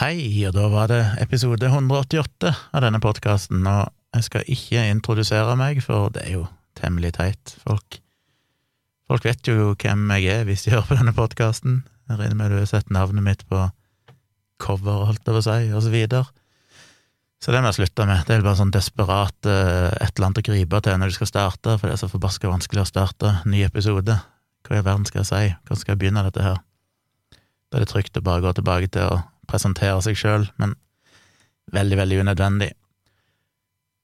Hei, og da var det episode 188 av denne podkasten, og jeg skal ikke introdusere meg, for det er jo temmelig teit. Folk, folk vet jo hvem jeg er hvis de hører på denne podkasten. Jeg regner med du har sett navnet mitt på cover, holdt jeg på å si, og så videre. Så det må jeg slutte med. Det er bare sånn desperat eh, et eller annet å gripe til når du skal starte, for det er så forbaska vanskelig å starte ny episode. Hva i verden skal jeg si? Hvordan skal jeg begynne dette her? Da er det trygt å bare gå tilbake til å presentere seg sjøl, men veldig, veldig unødvendig.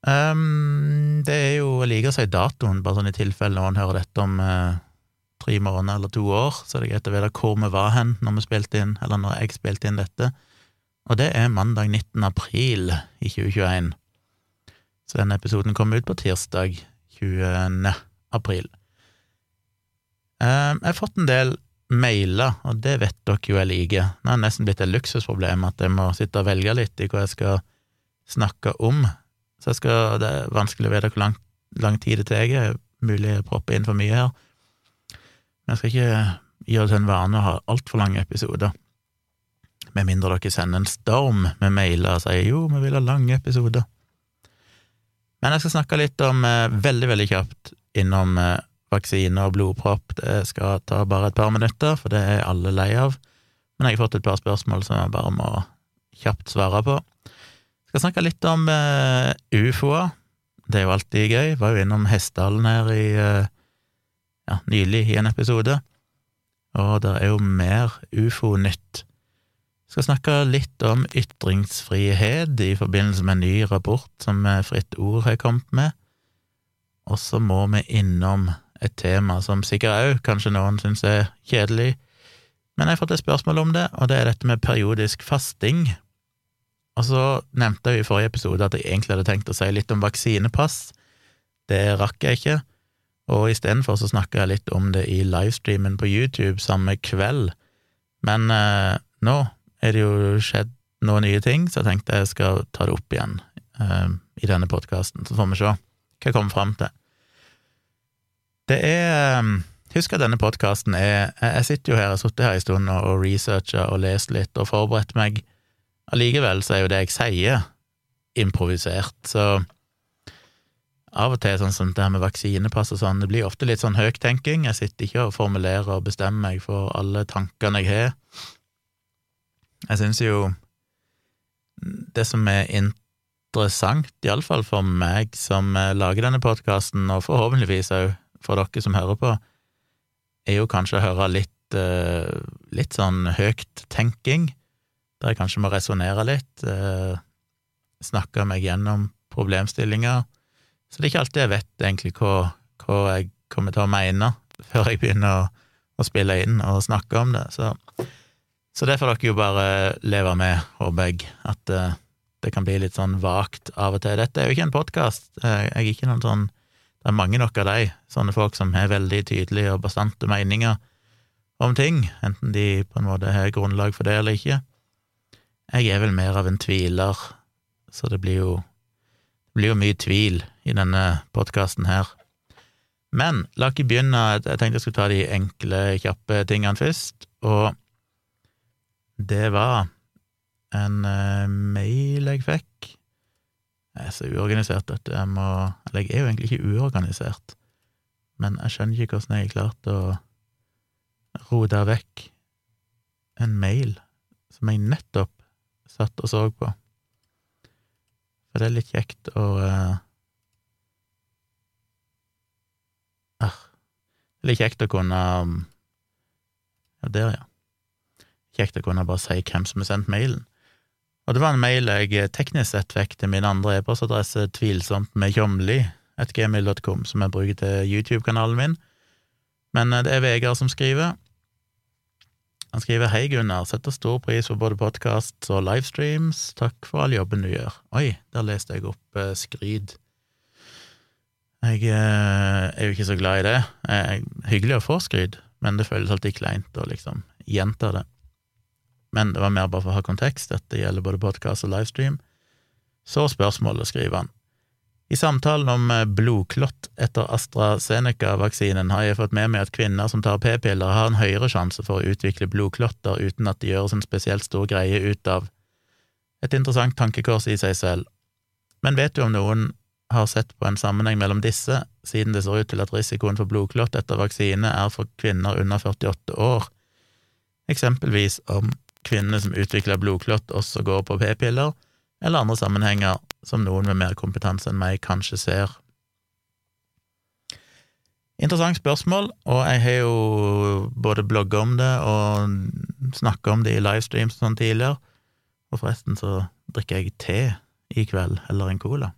Um, det er jo Jeg liker å si datoen, bare sånn i tilfelle noen hører dette om uh, tre måneder eller to år, så er det greit å vite hvor vi var hen når vi spilte inn, eller når jeg spilte inn dette. Og det er mandag 19. april i 2021. Så denne episoden kommer ut på tirsdag 20. april. Um, jeg har fått en del mailer, og det vet dere jo jeg liker. Nå er det nesten blitt et luksusproblem at jeg må sitte og velge litt i hva jeg skal snakke om. Så skal, det er vanskelig å vite hvor lang, lang tid det tar. Mulig jeg propper inn for mye her. Men jeg skal ikke gjøre det til en vane å ha altfor lange episoder. Med mindre dere sender en storm med mailer og sier jo, vi vil ha lange episoder. Men jeg skal snakke litt om, eh, veldig, veldig kjapt, innom eh, vaksine og blodpropp. Det skal ta bare et par minutter, for det er alle lei av. Men jeg har fått et par spørsmål som jeg bare må kjapt svare på. Jeg skal snakke litt om uh, ufoer. Det er jo alltid gøy. Jeg var jo innom Hessdalen her i uh, ja, nylig i en episode, og det er jo mer ufo-nytt. Jeg skal snakke litt om ytringsfrihet i forbindelse med en ny rapport som Fritt Ord har kommet med, og så må vi innom et tema som sikkert òg kanskje noen syns er kjedelig, men jeg har fått et spørsmål om det, og det er dette med periodisk fasting. Og så nevnte jeg i forrige episode at jeg egentlig hadde tenkt å si litt om vaksinepass. Det rakk jeg ikke, og istedenfor så snakka jeg litt om det i livestreamen på YouTube samme kveld. Men eh, nå er det jo skjedd noen nye ting, så jeg tenkte jeg skal ta det opp igjen eh, i denne podkasten, så får vi se hva jeg kommer fram til. Det er um, Husk at denne podkasten er Jeg sitter jo her, jeg har sittet her en stund og researcha og lest litt og forberedt meg. Allikevel så er jo det jeg sier, improvisert, så av og til sånn som det her med vaksinepass og sånn, det blir ofte litt sånn høyttenking. Jeg sitter ikke og formulerer og bestemmer meg for alle tankene jeg har. Jeg syns jo det som er interessant, iallfall for meg som lager denne podkasten, og forhåpentligvis òg for dere som hører på, er jo kanskje å høre litt, uh, litt sånn høyt tenking, der jeg kanskje må resonnere litt, uh, snakke meg gjennom problemstillinger, så det er ikke alltid jeg vet egentlig hva, hva jeg kommer til å mene før jeg begynner å, å spille inn og snakke om det, så, så det får dere jo bare leve med, håper jeg, at uh, det kan bli litt sånn vagt av og til. Dette er jo ikke en podkast, jeg er ikke noen sånn det er mange nok av de, sånne folk som har veldig tydelige og bastante meninger om ting, enten de på en måte har grunnlag for det eller ikke. Jeg er vel mer av en tviler, så det blir jo, det blir jo mye tvil i denne podkasten her. Men la ikke begynne Jeg tenkte jeg skulle ta de enkle, kjappe tingene først, og det var en uh, mail jeg fikk jeg er så uorganisert, at. Jeg må Eller jeg er jo egentlig ikke uorganisert, men jeg skjønner ikke hvordan jeg har klart å rote vekk en mail som jeg nettopp satt og så på. For det er litt kjekt å uh, Det er litt kjekt å kunne Ja, der, ja. Kjekt å kunne bare si hvem som har sendt mailen. Og det var en mail jeg teknisk sett fikk til min andre e-postadresse, tvilsomt med tjomli, et gmail.com, som jeg bruker til YouTube-kanalen min. Men eh, det er Vegard som skriver. Han skriver Hei, Gunnar. Setter stor pris på både podkast og livestreams. Takk for all jobben du gjør. Oi, der leste jeg opp eh, skryt. Jeg eh, er jo ikke så glad i det. Eh, hyggelig å få skryt, men det føles alltid kleint å liksom gjenta det men det var mer bare for å ha kontekst, dette gjelder både podkast og livestream. Så spørsmålet, skriver han. I samtalen om eh, blodklott etter AstraZeneca-vaksinen har jeg fått med meg at kvinner som tar p-piller, har en høyere sjanse for å utvikle blodklotter uten at det gjøres en spesielt stor greie ut av Et interessant tankekors i seg selv. Men vet du om noen har sett på en sammenheng mellom disse, siden det ser ut til at risikoen for blodklott etter vaksine er for kvinner under 48 år, eksempelvis om kvinner som utvikler blodklott, også går på p-piller, eller andre sammenhenger som noen med mer kompetanse enn meg kanskje ser. Interessant spørsmål, og jeg har jo både blogga om det og snakka om det i livestreams sånn tidligere, og forresten så drikker jeg te i kveld, eller en cola.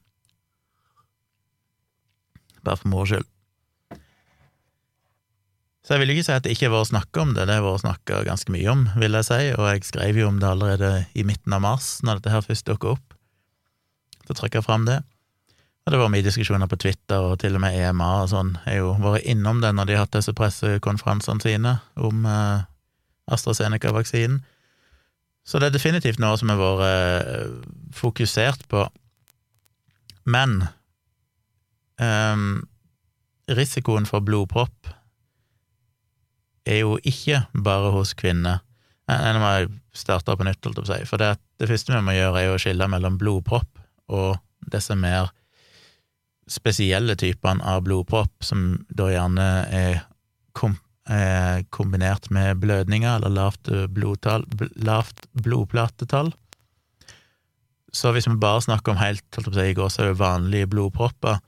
Bare for moro skyld. Så jeg vil ikke si at det ikke har vært snakka om det, det har vært snakka ganske mye om, vil jeg si, og jeg skrev jo om det allerede i midten av mars, når dette her først dukka opp. Så trykker jeg fram det. Og det var mye diskusjoner på Twitter, og til og med EMA og sånn har jo vært innom det når de har hatt disse pressekonferansene sine om eh, AstraZeneca-vaksinen. Så det er definitivt noe som har vært eh, fokusert på. Men um, risikoen for blodpropp er jo ikke bare hos kvinner. Nå må jeg starte på nytt, holdt jeg på å si. For det, det første vi må gjøre, er å skille mellom blodpropp og disse mer spesielle typene av blodpropp, som da gjerne er, kom, er kombinert med blødninger eller lavt, blodtall, lavt blodplatetall. Så hvis vi bare snakker om helt holdt på å si, vanlige blodpropper,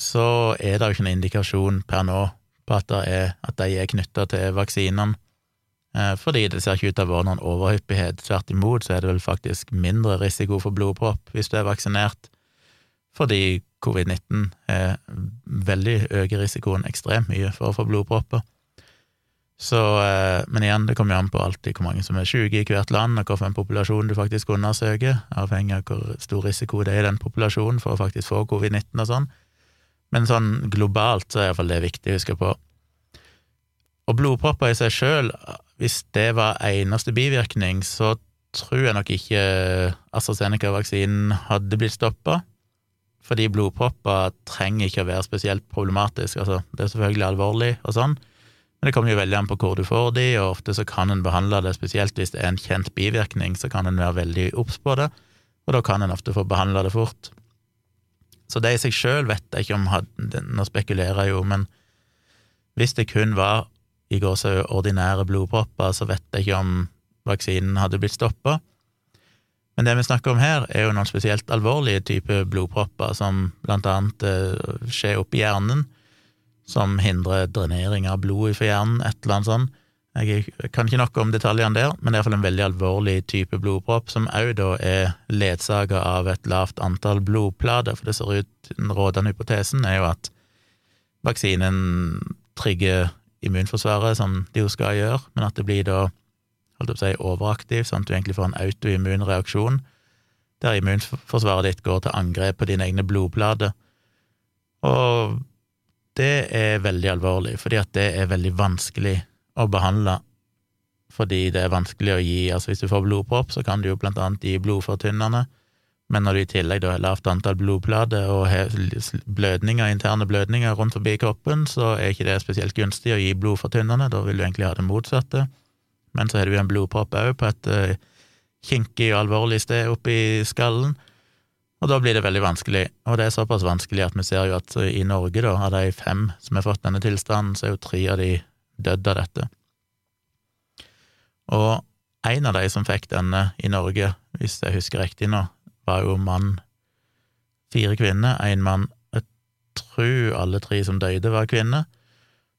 så er det jo ikke noen indikasjon per nå på at, er, at de er knytta til vaksinene, eh, fordi det ser ikke ut til å være noen overhyppighet. Tvert imot så er det vel faktisk mindre risiko for blodpropp hvis du er vaksinert, fordi covid-19 er veldig øker risikoen ekstremt mye for å få blodpropper. Så, eh, men igjen, det kommer jo an på alltid hvor mange som er syke i hvert land, og hvilken populasjon du faktisk undersøker, avhengig av hvor stor risiko det er i den populasjonen for å faktisk få covid-19 og sånn. Men sånn globalt så er iallfall det viktig å huske på. Og blodpropper i seg sjøl, hvis det var eneste bivirkning, så tror jeg nok ikke AstraZeneca-vaksinen hadde blitt stoppa. Fordi blodpropper trenger ikke å være spesielt problematisk. Altså, det er selvfølgelig alvorlig og sånn, men det kommer jo veldig an på hvor du får de, og ofte så kan en behandle det, spesielt hvis det er en kjent bivirkning, så kan en være veldig obs på det, og da kan en ofte få behandla det fort. Så det i seg sjøl vet jeg ikke om hadde, Nå spekulerer jeg jo, men hvis det kun var i går så ordinære blodpropper, så vet jeg ikke om vaksinen hadde blitt stoppa. Men det vi snakker om her, er jo noen spesielt alvorlige typer blodpropper, som blant annet eh, skjer oppi hjernen, som hindrer drenering av blodet fra hjernen, et eller annet sånt. Jeg kan ikke noe om detaljene der, men det er iallfall en veldig alvorlig type blodpropp, som òg da er ledsaga av et lavt antall blodplater, for det ser ut Den rådende hypotesen er jo at vaksinen trigger immunforsvaret, som det jo skal gjøre, men at det blir da holdt på å si, overaktiv, sånn at du egentlig får en autoimmun reaksjon, der immunforsvaret ditt går til angrep på dine egne blodplater. Og det er veldig alvorlig, fordi at det er veldig vanskelig å behandle fordi det er vanskelig å gi Altså, hvis du får blodpropp, så kan du jo blant annet gi blodfortynnende, men når du i tillegg da har lavt antall blodplater og blødninger, interne blødninger rundt forbi kroppen, så er ikke det spesielt gunstig å gi blodfortynnende, da vil du egentlig ha det motsatte. Men så har du en blodpropp òg på et uh, kinkig og alvorlig sted oppi skallen, og da blir det veldig vanskelig. Og det er såpass vanskelig at vi ser jo at i Norge, da, av de fem som har fått denne tilstanden, så er jo tre av de døde av dette. Og en av de som fikk denne i Norge, hvis jeg husker riktig nå, var jo mann. Fire kvinner, én mann. Jeg tror alle tre som døde, var kvinner.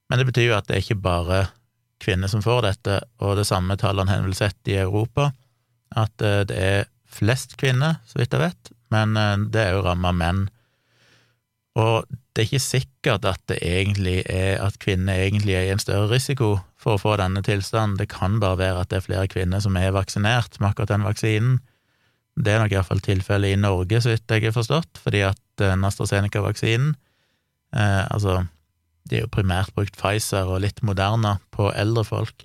Men det betyr jo at det er ikke bare kvinner som får dette, og det samme tallene har vel sett i Europa, at eh, det er flest kvinner, så vidt jeg vet, men eh, det er jo ramma menn. Og det er ikke sikkert at er at kvinner egentlig er i en større risiko for å få denne tilstanden. Det kan bare være at det er flere kvinner som er vaksinert med akkurat den vaksinen. Det er nok iallfall tilfellet i Norge, så vidt jeg har forstått, fordi at den AstraZeneca-vaksinen eh, Altså, de er jo primært brukt Pfizer og litt Moderna på eldre folk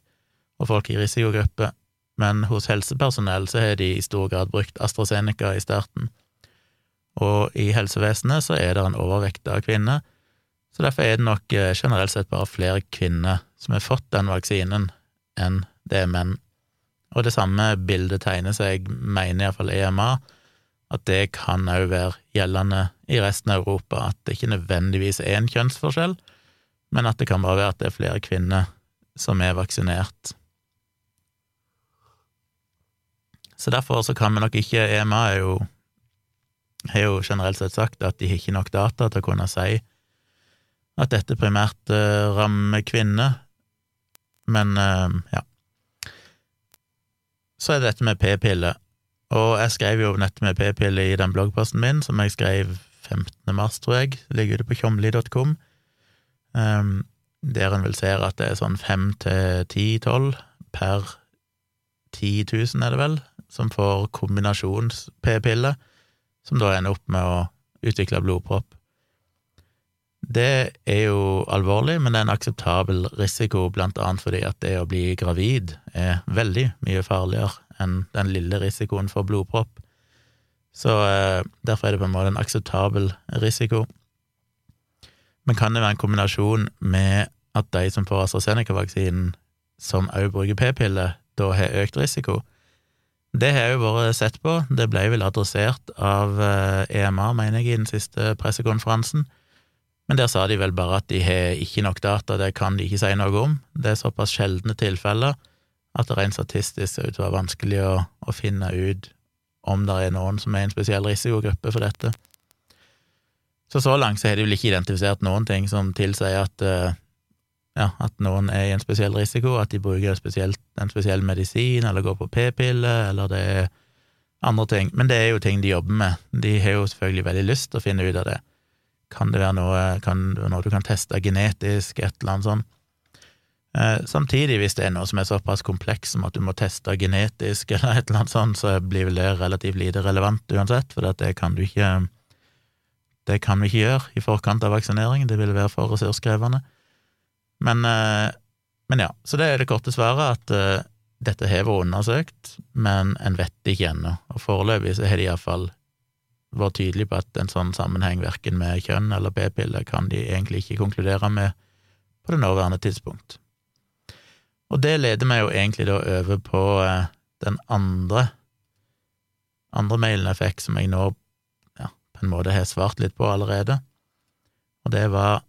og folk i risikogrupper, men hos helsepersonell så har de i stor grad brukt AstraZeneca i starten og i helsevesenet så er det en overvekt av kvinner, så derfor er det nok eh, generelt sett bare flere kvinner som har fått den vaksinen, enn det er menn. Og det samme bildet tegner seg, mener iallfall EMA, at det kan òg være gjeldende i resten av Europa, at det ikke nødvendigvis er en kjønnsforskjell, men at det kan bare være at det er flere kvinner som er vaksinert. Så derfor så kan vi nok ikke EMA er jo, har jo generelt sett sagt at de har ikke nok data til å kunne si at dette primært uh, rammer kvinner, men uh, ja. Så er det dette med p-piller, og jeg skrev jo dette med p-piller i den bloggposten min, som jeg skrev 15. mars, tror jeg, det ligger ute på tjomli.com, um, der en vil se at det er sånn fem til ti-tolv per 10 000, er det vel, som får kombinasjons-p-pille, som da ender opp med å utvikle blodpropp. Det er jo alvorlig, men det er en akseptabel risiko, blant annet fordi at det å bli gravid er veldig mye farligere enn den lille risikoen for blodpropp. Så eh, derfor er det på en måte en akseptabel risiko. Men kan det være en kombinasjon med at de som får AstraZeneca-vaksinen, som også bruker p-piller, da har økt risiko? Det har jo vært sett på, det ble vel adressert av EMA, eh, e mener jeg, i den siste pressekonferansen men der sa de vel bare at de har ikke nok data, det kan de ikke si noe om. Det er såpass sjeldne tilfeller at det rent statistisk ser ut til å være vanskelig å, å, finne ut om det er noen som er i en spesiell risikogruppe for dette. Så så langt så har de vel ikke identifisert noen ting som tilsier at, uh, ja, at noen er i en spesiell risiko, at de bruker en spesiell medisin eller går på p-piller, eller det er andre ting. Men det er jo ting de jobber med. De har jo selvfølgelig veldig lyst til å finne ut av det. Kan det være noe, kan, noe du kan teste genetisk, et eller annet sånt? Eh, samtidig, hvis det er noe som er såpass kompleks som at du må teste genetisk eller et eller annet sånt, så blir vel det relativt lite relevant uansett, for det kan du ikke Det kan vi ikke gjøre i forkant av vaksinering, det ville være for ressurskrevende. Men, eh, men ja, så det er det korte svaret, at uh, dette har vært undersøkt, men en vet ikke ennå, og foreløpig så har de iallfall vært tydelig på at en sånn sammenheng verken med kjønn eller p-piller kan de egentlig ikke konkludere med på det nåværende tidspunkt. Og det leder meg jo egentlig da over på eh, den andre andre mailen jeg fikk, som jeg nå ja, på en måte har svart litt på allerede, og det var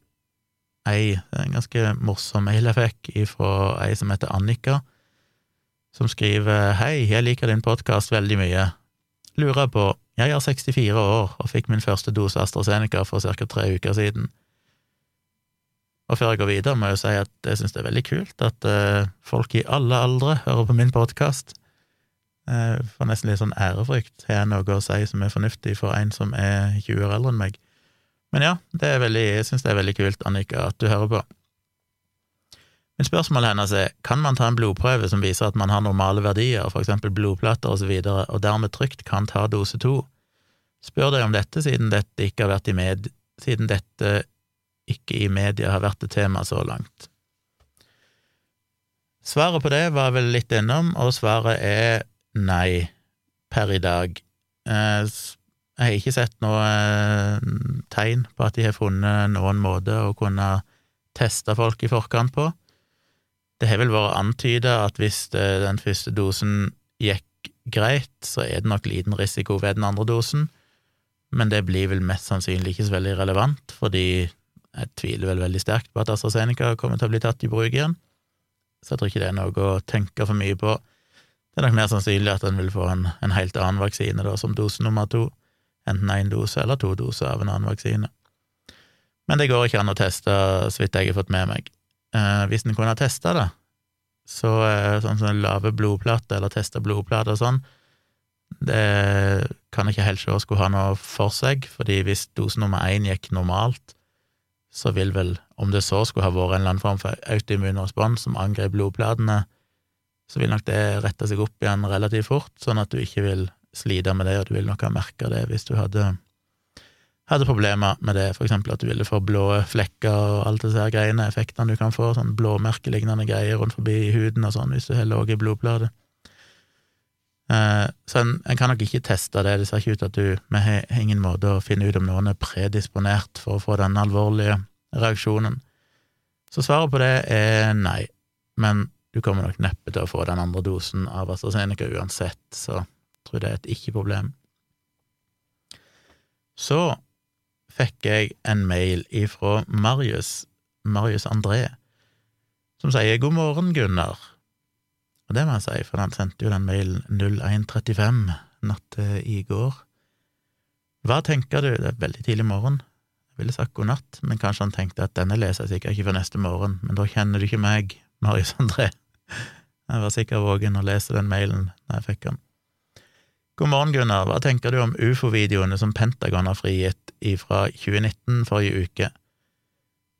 ei en ganske morsom mail jeg fikk fra ei som heter Annika, som skriver Hei, jeg liker din podkast veldig mye. Lurer på jeg er 64 år og fikk min første dose AstraZeneca for ca. tre uker siden. Og før jeg går videre, må jeg si at jeg syns det er veldig kult at uh, folk i alle aldre hører på min podkast. Uh, eh, får nesten litt sånn ærefrykt. Har jeg noe å si som er fornuftig for en som er 20 år eldre enn meg? Men ja, det er veldig, jeg syns det er veldig kult, Annika, at du hører på. Men spørsmålet hennes er kan man ta en blodprøve som viser at man har normale verdier, eksempel blodplater osv., og, så og dermed trygt kan ta dose to? Spør deg om dette siden dette ikke har vært i med, siden dette ikke i media har vært et tema så langt. Svaret på det var vel litt innom, og svaret er nei per i dag. Eh, jeg har ikke sett noe eh, tegn på at de har funnet noen måte å kunne teste folk i forkant på. Det har vel vært antyda at hvis den første dosen gikk greit, så er det nok liten risiko ved den andre dosen, men det blir vel mest sannsynlig ikke så veldig relevant, fordi jeg tviler vel veldig sterkt på at AstraZeneca kommer til å bli tatt i bruk igjen, så jeg tror ikke det er noe å tenke for mye på. Det er nok mer sannsynlig at en vil få en, en helt annen vaksine da, som dose nummer to, enten én dose eller to doser av en annen vaksine. Men det går ikke an å teste, så vidt jeg har fått med meg eh, hvis en kunne ha testa det, så eh, sånn som lave blodplater eller testa blodplater og sånn, det kan ikke helt se skulle ha noe for seg, fordi hvis dose nummer én gikk normalt, så vil vel, om det så skulle ha vært en eller annen form for autoimmun respons som angrep blodplatene, så vil nok det rette seg opp igjen relativt fort, sånn at du ikke vil slite med det, og du vil nok ha merka det hvis du hadde hadde problemer med det, for eksempel at du ville få blå flekker og alt disse her greiene, effektene du kan få, sånn blåmerkelignende greier rundt forbi i huden og sånn, hvis du har lave i Eh, så en, en, kan nok ikke teste det, det ser ikke ut at du Vi har ingen måte å finne ut om noen er predisponert for å få den alvorlige reaksjonen. Så svaret på det er nei, men du kommer nok neppe til å få den andre dosen av AstraZeneca uansett, så tror det er et ikke-problem. Så fikk jeg en mail ifra Marius, Marius André, som sier god morgen, Gunnar. Og det må jeg si, for han sendte jo den mailen 0135 natt i går. Hva tenker du, det er veldig tidlig morgen, jeg ville sagt god natt, men kanskje han tenkte at denne leser jeg sikkert ikke før neste morgen, men da kjenner du ikke meg, Marius André. Jeg var sikkert vågen å lese den mailen da jeg fikk den. God morgen, Gunnar. Hva tenker du om ufo-videoene som Pentagon har frigitt fra 2019 forrige uke?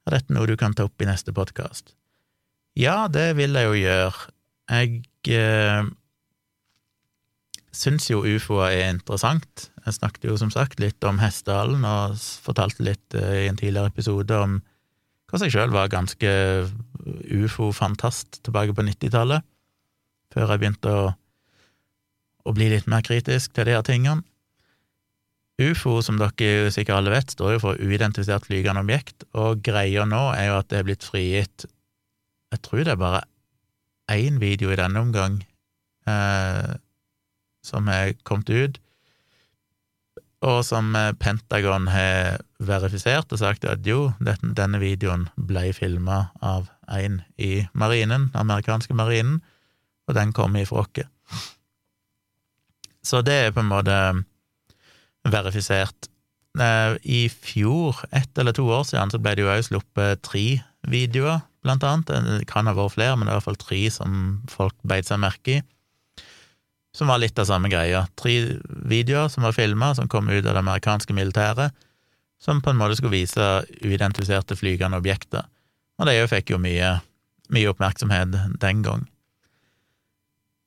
Er dette noe du kan ta opp i neste podkast? Ja, det vil jeg jo gjøre. Jeg eh, syns jo ufoer er interessant. Jeg snakket jo som sagt litt om Hessdalen, og fortalte litt eh, i en tidligere episode om hvordan jeg sjøl var ganske ufo-fantast tilbake på 90-tallet, før jeg begynte å, å, bli litt mer kritisk til de her tingene. UFO, som dere sikkert alle vet, står jo for uidentifisert flygende objekt, og greia nå er jo at det er blitt frigitt Jeg tror det er bare én video i denne omgang eh, som er kommet ut, og som eh, Pentagon har verifisert og sagt at jo, denne videoen ble filma av en i marinen, den amerikanske marinen, og den kom ifra oss. Så det er på en måte verifisert. Eh, I fjor, ett eller to år siden, så ble det jo òg sluppet tre videoer, blant annet. Det kan ha vært flere, men det er i hvert fall tre som folk beit seg merke i som var litt av samme greia. Tre videoer som var filma, som kom ut av det amerikanske militæret, som på en måte skulle vise uidentifiserte flygende objekter. Og det fikk jo mye, mye oppmerksomhet den gang.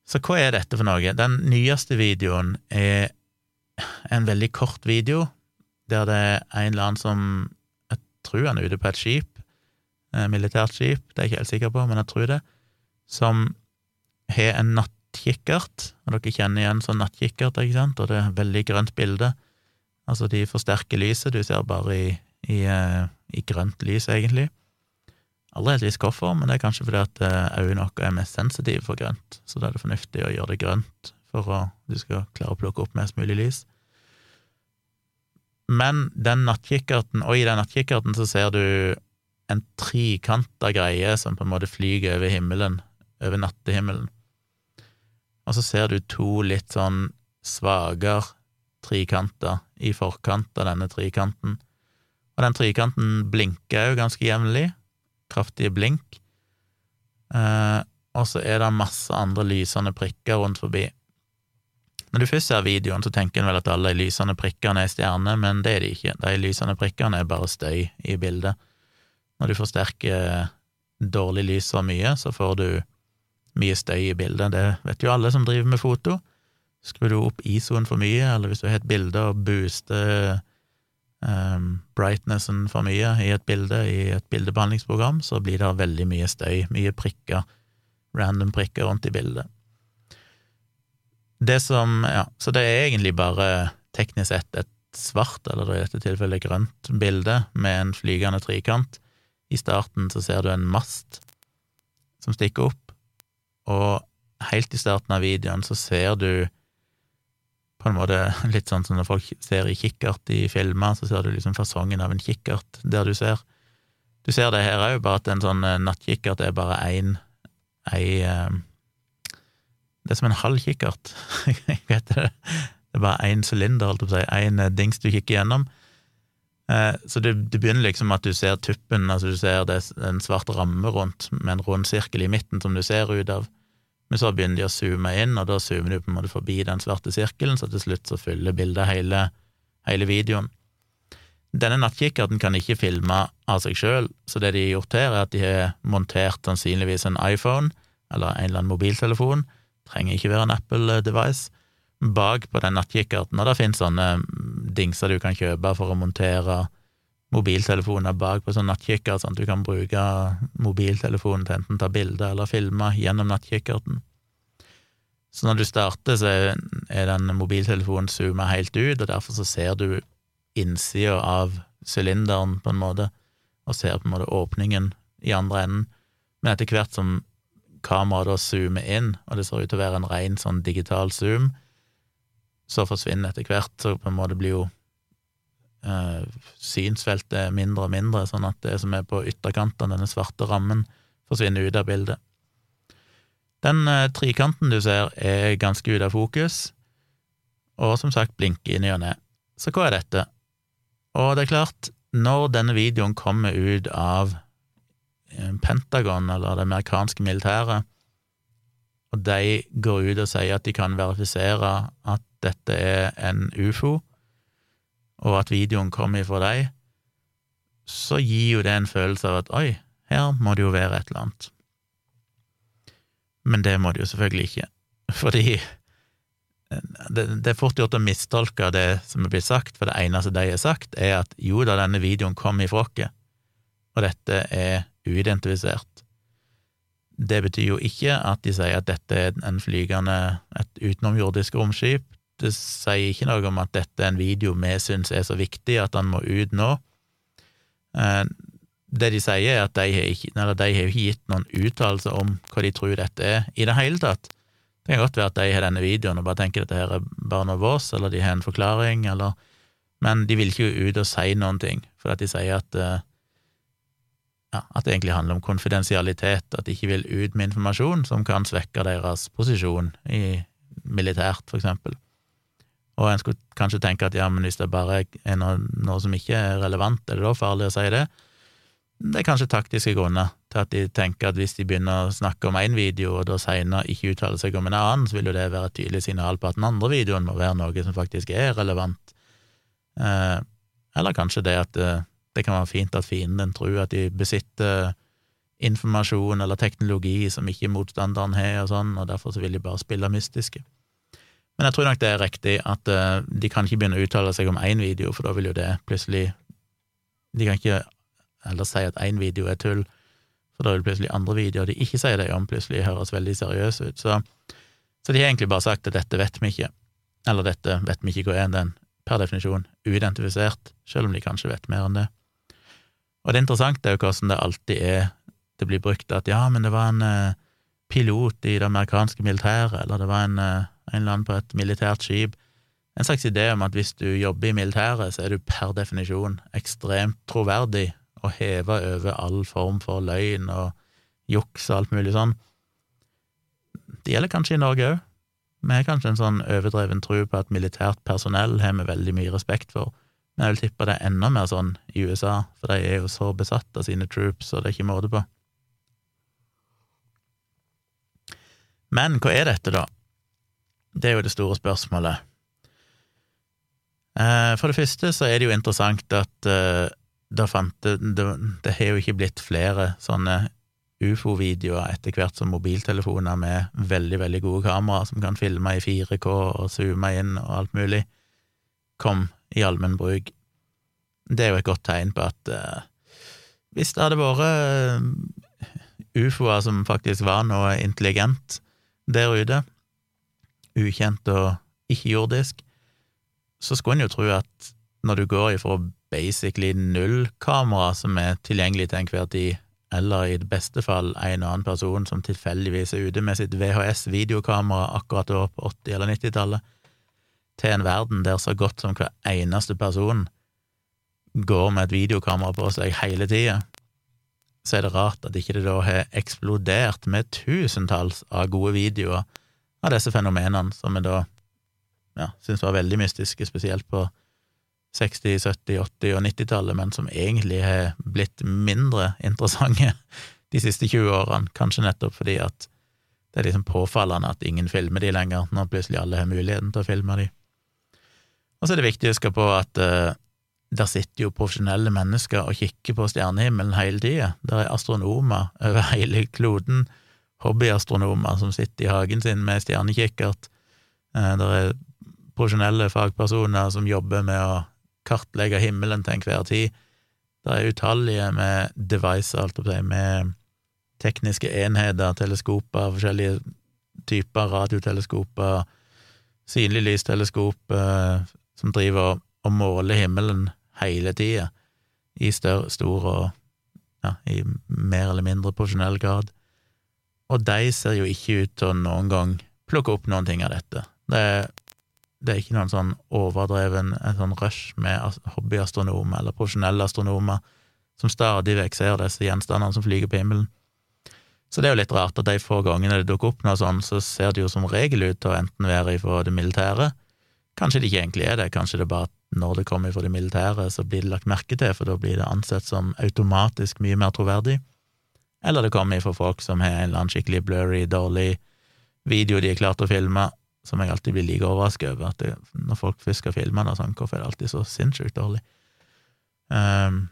Så hva er dette for noe? Den nyeste videoen er en veldig kort video, der det er en eller annen som Jeg tror han er ute på et skip, et militært skip, det er jeg ikke helt sikker på, men jeg tror det, som har en nattkikkert, og dere kjenner igjen sånn nattkikkert, ikke sant, og det er veldig grønt bilde. Altså, de forsterker lyset, du ser bare i, i, eh, i grønt lys, egentlig. Aldri helt visst hvorfor, men det er kanskje fordi at eh, øynene våre er mest sensitive for grønt, så da er det fornuftig å gjøre det grønt for at du skal klare å plukke opp mest mulig lys. Men den nattkikkerten, og i den nattkikkerten så ser du en trikanta greie som på en måte flyger over himmelen, over nattehimmelen og så ser du to litt sånn svakere trikanter i forkant av denne trikanten. Og den trikanten blinker jo ganske jevnlig, kraftige blink, eh, og så er det masse andre lysende prikker rundt forbi. Når du først ser videoen, så tenker en vel at alle de lysende prikkene er stjerner, men det er de ikke. De lysende prikkene er bare støy i bildet. Når du forsterker dårlig lys så mye, så får du mye støy i bildet. Det vet jo alle som driver med foto. Skrur du opp ISO-en for mye, eller hvis du har et bilde og booster um, brightnessen for mye i et bilde, i et bildebehandlingsprogram, så blir det veldig mye støy, mye prikker, random prikker rundt i bildet. Det som, ja, Så det er egentlig bare teknisk sett et svart, eller i dette tilfellet grønt, bilde med en flygende trikant. I starten så ser du en mast som stikker opp, og helt i starten av videoen så ser du på en måte litt sånn som når folk ser i kikkert i filmer, så ser du liksom fasongen av en kikkert der du ser. Du ser det her òg, bare at en sånn eh, nattkikkert er bare én ei eh, Det er som en halv kikkert. Vet det. Det er bare én sylinder, holdt jeg på å si, én eh, dings du kikker gjennom. Så det, det, begynner liksom at du ser tuppen, altså du ser det, en svart ramme rundt med en rund sirkel i midten som du ser ut av. Men så begynner de å zoome inn, og da zoomer du på en måte forbi den svarte sirkelen, så til slutt så fyller bildet hele, hele videoen. Denne nattkikkerten kan ikke filme av seg sjøl, så det de har gjort her, er at de har montert sannsynligvis en iPhone eller en eller annen mobiltelefon, trenger ikke være en Apple-device, bak på den nattkikkerten, og det finnes sånne dingser du kan kjøpe for å montere mobiltelefoner bak på sånn nattkikkert, sånn at du kan bruke mobiltelefonen til enten ta bilder eller filme gjennom nattkikkerten. Så når du starter, så er den mobiltelefonen zooma helt ut, og derfor så ser du innsida av sylinderen, på en måte, og ser på en måte åpningen i andre enden. Men etter hvert som kameraet da zoomer inn, og det ser ut til å være en ren sånn digital zoom, så forsvinner etter hvert, så på en måte blir jo eh, synsfeltet mindre og mindre, sånn at det som er på ytterkantene, denne svarte rammen, forsvinner ut av bildet. Den eh, trikanten du ser, er ganske ute av fokus, og som sagt blinker i og ned. Så hva er dette? Og det er klart, når denne videoen kommer ut av eh, Pentagon, eller det amerikanske militæret, og de går ut og sier at de kan verifisere at dette er en ufo, og at videoen kommer fra deg, så gir jo det en følelse av at oi, her må det jo være et eller annet. Men det må det jo selvfølgelig ikke, fordi det, det, er fort gjort å mistolke det som er blitt sagt, for det eneste de har sagt, er at jo da, denne videoen kom ifra oss, og dette er uidentifisert. Det betyr jo ikke at de sier at dette er en flygende, et utenomjordisk romskip. Det sier ikke noe om at dette er en video vi syns er så viktig at den må ut nå. Eh, det de sier, er at de har ikke, de har gitt noen uttalelse om hva de tror dette er, i det hele tatt. Det kan godt være at de har denne videoen og bare tenker at dette her er bare noe vås, eller de har en forklaring, eller Men de vil ikke ut og si noen ting, for at de sier at eh, ja, at det egentlig handler om konfidensialitet, at de ikke vil ut med informasjon som kan svekke deres posisjon i militært, for eksempel. Og en skulle kanskje tenke at ja, men hvis det bare er noe, noe som ikke er relevant, er det da farlig å si det? Det er kanskje taktiske grunner til at de tenker at hvis de begynner å snakke om én video, og da senere ikke uttaler seg om en annen, så vil jo det være et tydelig signal på at den andre videoen må være noe som faktisk er relevant. Eh, eller kanskje det at det, eh, det kan være fint at fienden tror at de besitter informasjon eller teknologi som ikke motstanderen har, og sånn, og derfor så vil de bare spille mystiske. Men jeg tror nok det er riktig at uh, de kan ikke begynne å uttale seg om én video, for da vil jo det plutselig De kan ikke eller si at én video er tull, for da vil plutselig andre videoer de ikke sier det om, plutselig høres veldig seriøse ut. Så, så, de har egentlig bare sagt at dette vet vi ikke, eller dette vet vi ikke hva er, den per definisjon uidentifisert, selv om de kanskje vet mer enn det. Og det er interessant det er jo hvordan det alltid er det blir brukt at ja, men det var en uh, pilot i det amerikanske militæret, eller det var en, uh, en eller annen på et militært skip. En slags idé om at hvis du jobber i militæret, så er du per definisjon ekstremt troverdig og heva over all form for løgn og juks og alt mulig sånn. Det gjelder kanskje i Norge òg. Vi har kanskje en sånn overdreven tro på at militært personell har vi veldig mye respekt for, men jeg vil tippe det er enda mer sånn i USA, for de er jo så besatt av sine troops, og det er ikke måte på. Men hva er dette, da? Det er jo det store spørsmålet. Eh, for det første så er det jo interessant at eh, da fant det, det, det har jo ikke blitt flere sånne ufo-videoer etter hvert som mobiltelefoner med veldig, veldig gode kameraer som kan filme i 4K og zoome inn og alt mulig, kom i allmenn bruk. Det er jo et godt tegn på at eh, hvis det hadde vært uh, ufoer som faktisk var noe intelligent der ute, ukjent og ikke-jordisk, så skulle en jo tro at når du går ifra basically null kamera som er tilgjengelig til enhver tid, eller i det beste fall en annen person som tilfeldigvis er ute med sitt VHS-videokamera akkurat da på 80- eller 90-tallet, til en verden der så godt som hver eneste person går med et videokamera på seg hele tida, så er det rart at ikke det da har eksplodert med tusentalls av gode videoer av disse fenomenene som vi da ja, syns var veldig mystiske, spesielt på 60-, 70-, 80- og 90-tallet, men som egentlig har blitt mindre interessante de siste 20 årene, kanskje nettopp fordi at det er liksom påfallende at ingen filmer de lenger, når plutselig alle har muligheten til å filme de. Og så er det viktig å huske på at uh, der sitter jo profesjonelle mennesker og kikker på stjernehimmelen hele tida. Der er astronomer over hele kloden, hobbyastronomer som sitter i hagen sin med stjernekikkert. Det der er profesjonelle fagpersoner som jobber med å kartlegge himmelen til enhver tid. Det er utallige med devices, med tekniske enheter, teleskoper, forskjellige typer radioteleskoper, synlig lysteleskop eh, som driver og måler himmelen hele tida, i større, stor og ja, i mer eller mindre profesjonell grad. Og de ser jo ikke ut til å noen gang plukke opp noen ting av dette. Det det er ikke noen sånn overdreven en sånn rush med hobbyastronomer eller profesjonelle astronomer som stadig vekk ser disse gjenstandene som flyger på himmelen. Så det er jo litt rart at de få gangene det dukker opp noe sånn, så ser det jo som regel ut til å enten være ifra det militære, kanskje det ikke egentlig er det, kanskje det er bare at når det kommer fra det militære, så blir det lagt merke til, for da blir det ansett som automatisk mye mer troverdig, eller det kommer fra folk som har en eller annen skikkelig blurry, dårlig video de har klart å filme, som jeg alltid blir like overrasket over, at det, når folk først skal filme det, sånn, hvorfor er det alltid så sinnssykt dårlig? Um,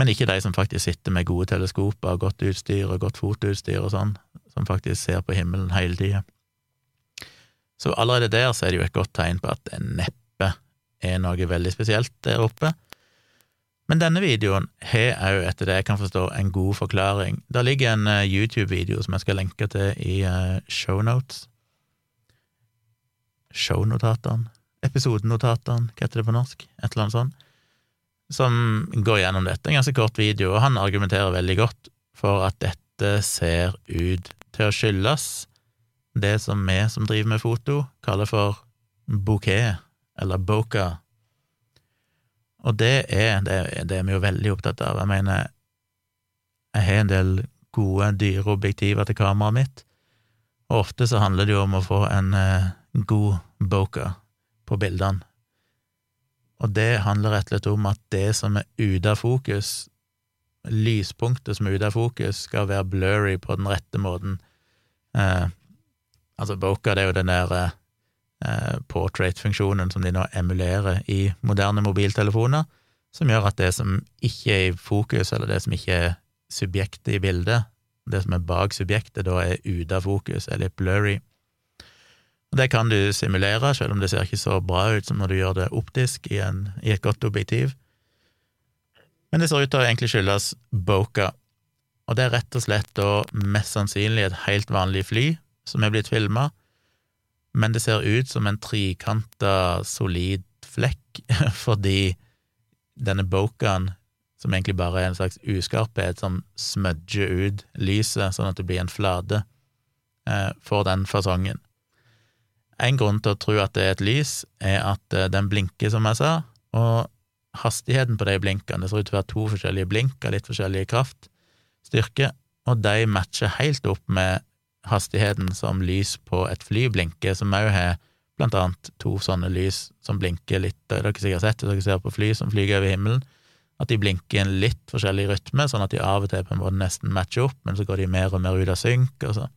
men ikke de som faktisk sitter med gode teleskoper, godt utstyr og godt fotoutstyr og sånn, som faktisk ser på himmelen hele tida. Så allerede der så er det jo et godt tegn på at det neppe er noe veldig spesielt der oppe. Men denne videoen har òg, etter det jeg kan forstå, en god forklaring. Der ligger en uh, YouTube-video som jeg skal lenke til i uh, shownotes. Shownotatene? Episodenotatene, hva heter det på norsk? Et eller annet sånt som går gjennom dette. En ganske kort video, og han argumenterer veldig godt for at dette ser ut til å skyldes det som vi som driver med foto, kaller for bouquet, eller boka. Og det er, det, det er vi jo veldig opptatt av. Jeg mener, jeg har en del gode, dyre objektiver til kameraet mitt, og ofte så handler det jo om å få en eh, god boker på bildene. Og det handler rett og slett om at det som er ute av fokus, lyspunktet som er ute av fokus, skal være blurry på den rette måten. Eh, altså, Boka det er jo den der eh, portrait-funksjonen som de nå emulerer i moderne mobiltelefoner, som gjør at det som ikke er i fokus, eller det som ikke er subjektet i bildet, det som er bak subjektet, da er ute av fokus, er litt blurry. Og Det kan du simulere, selv om det ser ikke så bra ut som når du gjør det optisk i, en, i et godt objektiv. Men det ser ut til å egentlig skyldes Boka, og det er rett og slett og mest sannsynlig et helt vanlig fly som er blitt filma, men det ser ut som en trikanta, solid flekk, fordi denne bokaen, som egentlig bare er en slags uskarphet som smudger ut lyset sånn at det blir en flate, eh, får den fasongen. En grunn til å tro at det er et lys, er at eh, den blinker, som jeg sa, og hastigheten på de blinkene Det ser ut til å være to forskjellige blink av litt forskjellig kraft, styrke, og de matcher helt opp med hastigheten som lys på et fly blinker, som òg har blant annet to sånne lys som blinker litt Dere har sikkert sett det, dere ser på fly som flyger over himmelen, at de blinker i en litt forskjellig rytme, sånn at de av og til på en måte nesten matcher opp, men så går de mer og mer ut av synk, og så.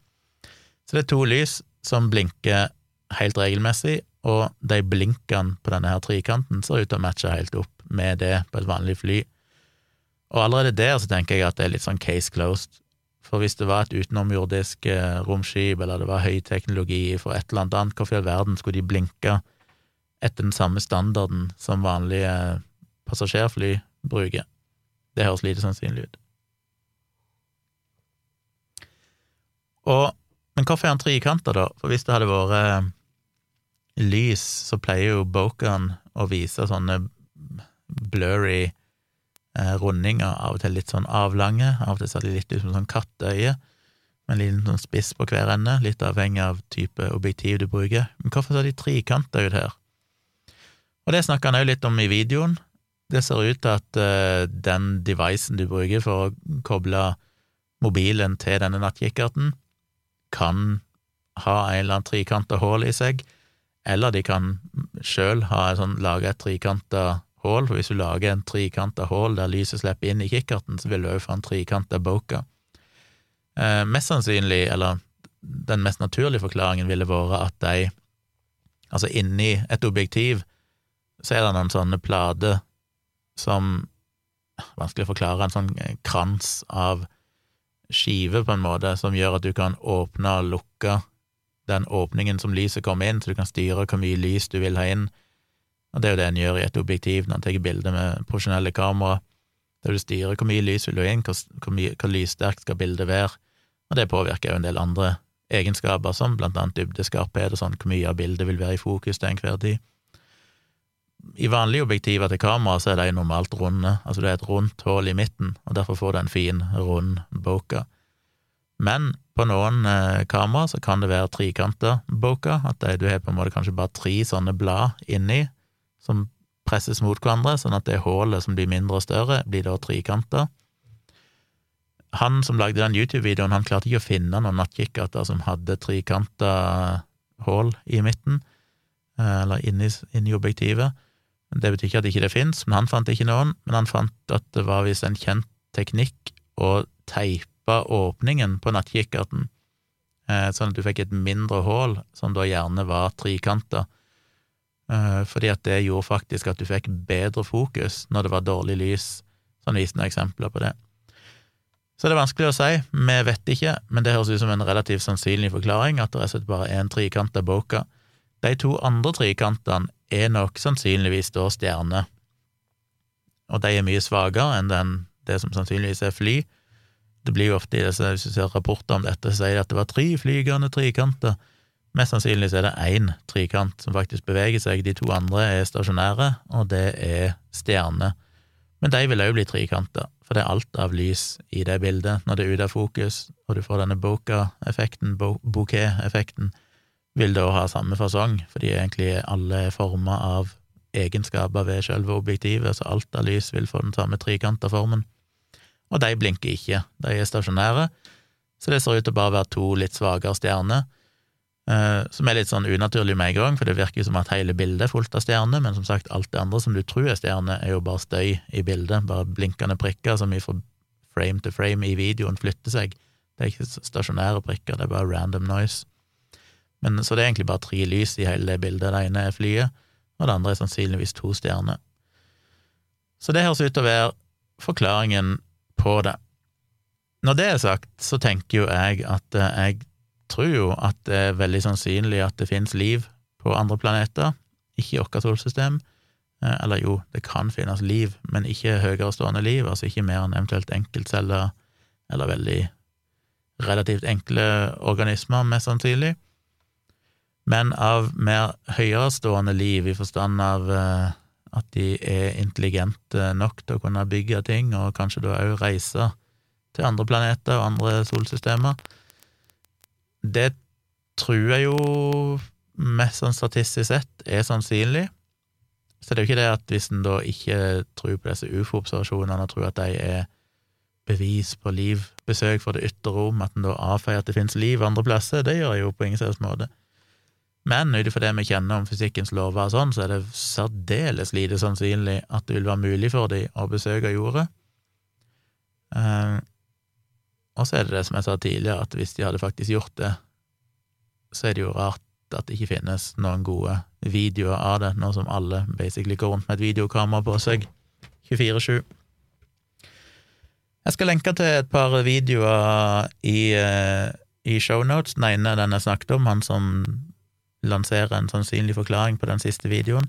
Så det er to lys som blinker helt regelmessig, og de blinkene på denne her trikanten ser ut til å matche helt opp med det på et vanlig fly. Og allerede der så tenker jeg at det er litt sånn case closed, for hvis det var et utenomjordisk eh, romskip, eller det var høyteknologi for et eller annet annet, hvorfor i all verden skulle de blinke etter den samme standarden som vanlige passasjerfly bruker? Det høres lite sannsynlig ut. Og men hvorfor er han trikanta, da? For hvis det hadde vært eh, lys, så pleier jo Bokan å vise sånne blurry eh, rundinger, av og til litt sånn avlange, av og til ser de litt ut som sånn katteøye, med en liten sånn spiss på hver ende, litt avhengig av type objektiv du bruker. Men hvorfor ser de trikanta ut her? Og det snakker han òg litt om i videoen. Det ser ut til at uh, den devicen du bruker for å koble mobilen til denne nattkikkerten, kan ha en eller annen trikanta hull i seg, eller de kan sjøl sånn, lage et trikanta hull, for hvis du lager en trikanta hull der lyset slipper inn i kikkerten, så vil du òg få en trikanta boka. Eh, mest sannsynlig, eller den mest naturlige forklaringen ville vært at de, altså inni et objektiv, så er det noen sånne plater som Vanskelig å forklare, en sånn krans av skive, på en måte, som gjør at du kan åpne og lukke den åpningen som lyset kommer inn, så du kan styre hvor mye lys du vil ha inn. Og det er jo det en gjør i et objektiv når en tar bilder med profesjonelle kamera, der du styrer hvor mye lys vil du inn, hvor, hvor, mye, hvor lyssterkt skal bildet være, og det påvirker jo en del andre egenskaper, som blant annet dybdeskarphet og sånn, hvor mye av bildet vil være i fokus til enhver tid. I vanlige objektiver til kamera så er de normalt runde, altså det er et rundt hull i midten, og derfor får du en fin, rund boka. Men på noen eh, kamera så kan det være trikanta boka, at det, du har på en måte kanskje bare tre sånne blad inni som presses mot hverandre, sånn at det hullet som blir mindre og større, blir da trikanta. Han som lagde den YouTube-videoen, han klarte ikke å finne noen nattkikkerter som hadde trikanta hull i midten, eh, eller inni, inni objektivet. Det betyr ikke at ikke det ikke fins, men han fant ikke noen. Men han fant at det var visst en kjent teknikk å teipe åpningen på nattkikkerten, eh, sånn at du fikk et mindre hull, som da gjerne var trikanta. Eh, fordi at det gjorde faktisk at du fikk bedre fokus når det var dårlig lys. Sånn viste noen eksempler på det. Så det er vanskelig å si, vi vet ikke, men det høres ut som en relativt sannsynlig forklaring, at det slett bare er en av boka. De to andre trikantene er nok sannsynligvis da stjerner, og de er mye svakere enn den, det som sannsynligvis er fly. Det blir jo ofte i disse, hvis du ser rapporter om dette, så sier de at det var tre flygende trikanter. Mest sannsynlig er det én trikant som faktisk beveger seg, de to andre er stasjonære, og det er stjerner. Men de vil òg bli trikanter, for det er alt av lys i det bildet når det er ute av fokus, og du får denne boka-effekten, bouquet-effekten, vil da ha samme fasong, fordi egentlig alle er forma av egenskaper ved selve objektivet, så alt av lys vil få den samme trikanta formen. Og de blinker ikke, de er stasjonære, så det ser ut til å bare være to litt svakere stjerner, som er litt sånn unaturlig med en gang, for det virker som at hele bildet er fullt av stjerner, men som sagt, alt det andre som du tror er stjerner, er jo bare støy i bildet, bare blinkende prikker som fra frame til frame i videoen flytter seg. Det er ikke stasjonære prikker, det er bare random noise. Men, så det er egentlig bare tre lys i hele det bildet. Det ene er flyet, og det andre er sannsynligvis to stjerner. Så det høres ut til å være forklaringen på det. Når det er sagt, så tenker jo jeg at eh, jeg tror jo at det er veldig sannsynlig at det finnes liv på andre planeter, ikke i vårt solsystem. Eh, eller jo, det kan finnes liv, men ikke høyere stående liv, altså ikke mer enn eventuelt enkeltceller eller veldig relativt enkle organismer, mest sannsynlig men av mer høyerestående liv, i forstand av uh, at de er intelligente nok til å kunne bygge ting, og kanskje da òg reise til andre planeter og andre solsystemer. Det tror jeg jo mest sånn statistisk sett er sannsynlig. Så det er jo ikke det at hvis en da ikke tror på disse ufo-observasjonene og tror at de er bevis på liv, besøk fra det ytre rom, at en da avfeier at det finnes liv andre plasser, det gjør jeg jo på ingen slags måte. Men ut ifra det vi kjenner om fysikkens lover og sånn, så er det særdeles lite sannsynlig at det vil være mulig for dem å besøke jordet. Uh, og så er det det som jeg sa tidligere, at hvis de hadde faktisk gjort det, så er det jo rart at det ikke finnes noen gode videoer av det, nå som alle basically går rundt med et videokamera på seg 24-7. Jeg skal lenke til et par videoer i, uh, i shownotes. Den ene den jeg snakket om, han som lanserer en sannsynlig forklaring på den siste videoen.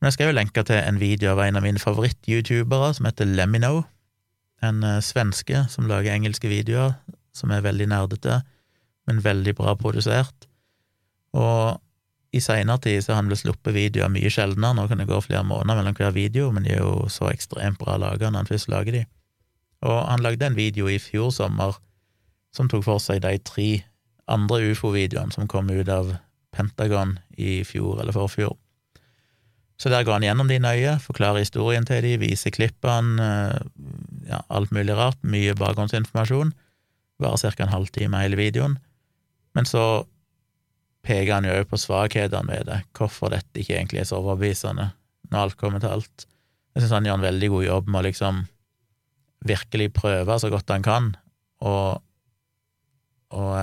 Men jeg skal jo lenke til en video av en av mine favoritt-youtubere, som heter Lemino. En uh, svenske som lager engelske videoer, som er veldig nerdete, men veldig bra produsert. Og i seinere tid så har han blitt sluppet videoer mye sjeldnere, nå kan det gå flere måneder mellom hver video, men de er jo så ekstremt bra laga når han først lager de. Og han lagde en video i fjor sommer som tok for seg de tre andre ufo-videoene som kom ut av Pentagon i fjor eller forfjor. Så der går han gjennom de nøye, forklarer historien til de, viser klippene, eh, ja, alt mulig rart, mye bakgrunnsinformasjon. Varer ca. en halvtime hele videoen. Men så peker han jo òg på svakhetene ved det, hvorfor dette ikke egentlig er så overbevisende, når alt kommer til alt. Jeg syns han gjør en veldig god jobb med å liksom virkelig prøve så godt han kan, og, og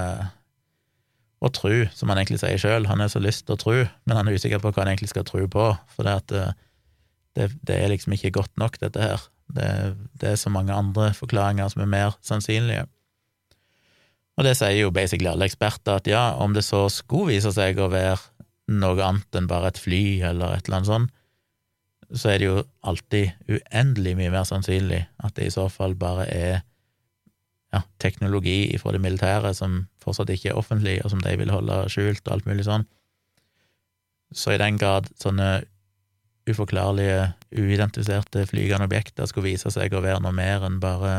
og tru, som han egentlig sier sjøl. Han har så lyst til å tro, men han er usikker på hva han egentlig skal tro på, for det, at eh, det, det, er liksom ikke godt nok, dette her. Det, det, er så mange andre forklaringer som er mer sannsynlige. Og det sier jo basically alle eksperter, at ja, om det så skulle vise seg å være noe annet enn bare et fly eller et eller annet sånt, så er det jo alltid uendelig mye mer sannsynlig at det i så fall bare er ja, teknologi fra det militære som fortsatt ikke er offentlig, og som de vil holde skjult, og alt mulig sånn. Så i den grad sånne uforklarlige, uidentifiserte flygende objekter skulle vise seg å være noe mer enn bare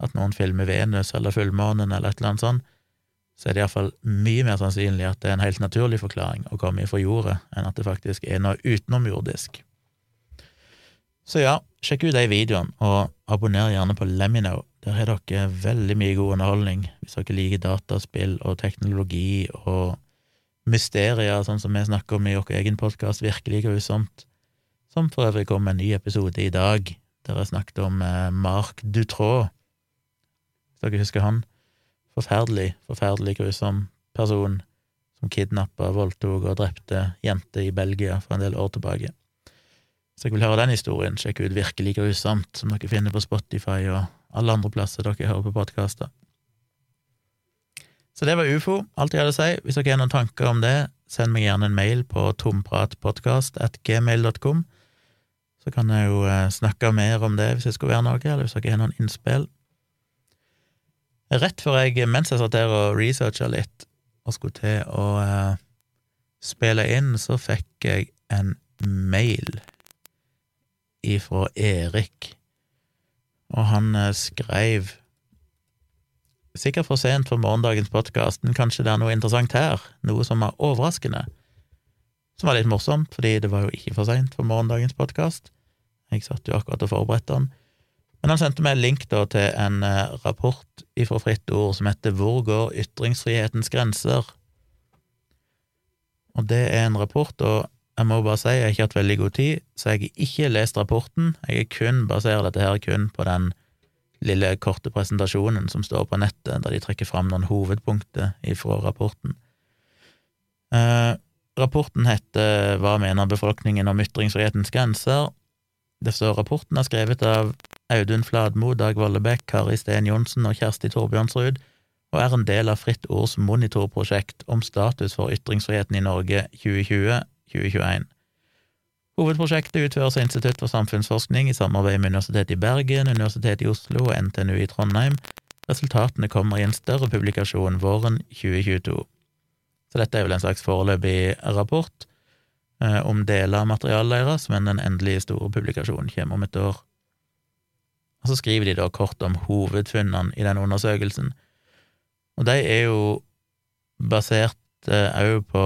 at noen filmer Venus eller fullmånen eller et eller annet sånt, så er det iallfall mye mer sannsynlig at det er en helt naturlig forklaring å komme ifra jordet, enn at det faktisk er noe utenomjordisk. Så ja, sjekk ut de videoene, og abonner gjerne på Lemino. Der har dere veldig mye god underholdning hvis dere liker dataspill og teknologi og mysterier, sånn som vi snakker om i vår egen podkast, Virkelig grusomt, som for øvrig kom en ny episode i dag, der jeg snakket om eh, Mark Dutraud, hvis dere husker han. Forferdelig, forferdelig grusom person som kidnappa, voldtok og drepte jenter i Belgia for en del år tilbake. Hvis dere vil høre den historien, sjekk ut Virkelig grusomt, som dere finner på Spotify og alle andre plasser dere hører på podkaster. Så det var ufo, alt jeg hadde å si. Hvis dere har noen tanker om det, send meg gjerne en mail på tompratpodkast.gmail.com, så kan jeg jo eh, snakke mer om det hvis det skulle være noe, eller hvis dere har noen innspill. Rett før jeg, mens jeg satt der og researcha litt og skulle til å uh, spille inn, så fikk jeg en mail ifra Erik, og han uh, skreiv Sikkert for sent for morgendagens podkast, men kanskje det er noe interessant her, noe som er overraskende, som var litt morsomt, fordi det var jo ikke for seint for morgendagens podkast. Jeg satt jo akkurat og forberedte den. Men han sendte meg en link da til en eh, rapport ifra Fritt Ord som heter Hvor går ytringsfrihetens grenser? Og det er en rapport, og jeg må bare si jeg har ikke hatt veldig god tid, så jeg har ikke lest rapporten. Jeg kun baserer dette her kun på den lille, korte presentasjonen som står på nettet, der de trekker fram noen hovedpunkter ifra rapporten. Eh, rapporten heter Hva mener befolkningen om ytringsfrihetens grenser? Det står rapporten er skrevet av Audun Fladmo, Dag Vollebekk, Kari Steen Johnsen og Kjersti Torbjørnsrud, og er en del av Fritt Ords monitorprosjekt om status for ytringsfriheten i Norge 2020–2021. Hovedprosjektet utføres av Institutt for samfunnsforskning i samarbeid med Universitetet i Bergen, Universitetet i Oslo og NTNU i Trondheim. Resultatene kommer i en større publikasjon våren 2022. Så dette er vel en slags foreløpig rapport eh, om deler av materialet deres, men den endelige store publikasjonen kommer om et år. Og så skriver de da kort om hovedfunnene i den undersøkelsen. Og de er jo basert òg eh, på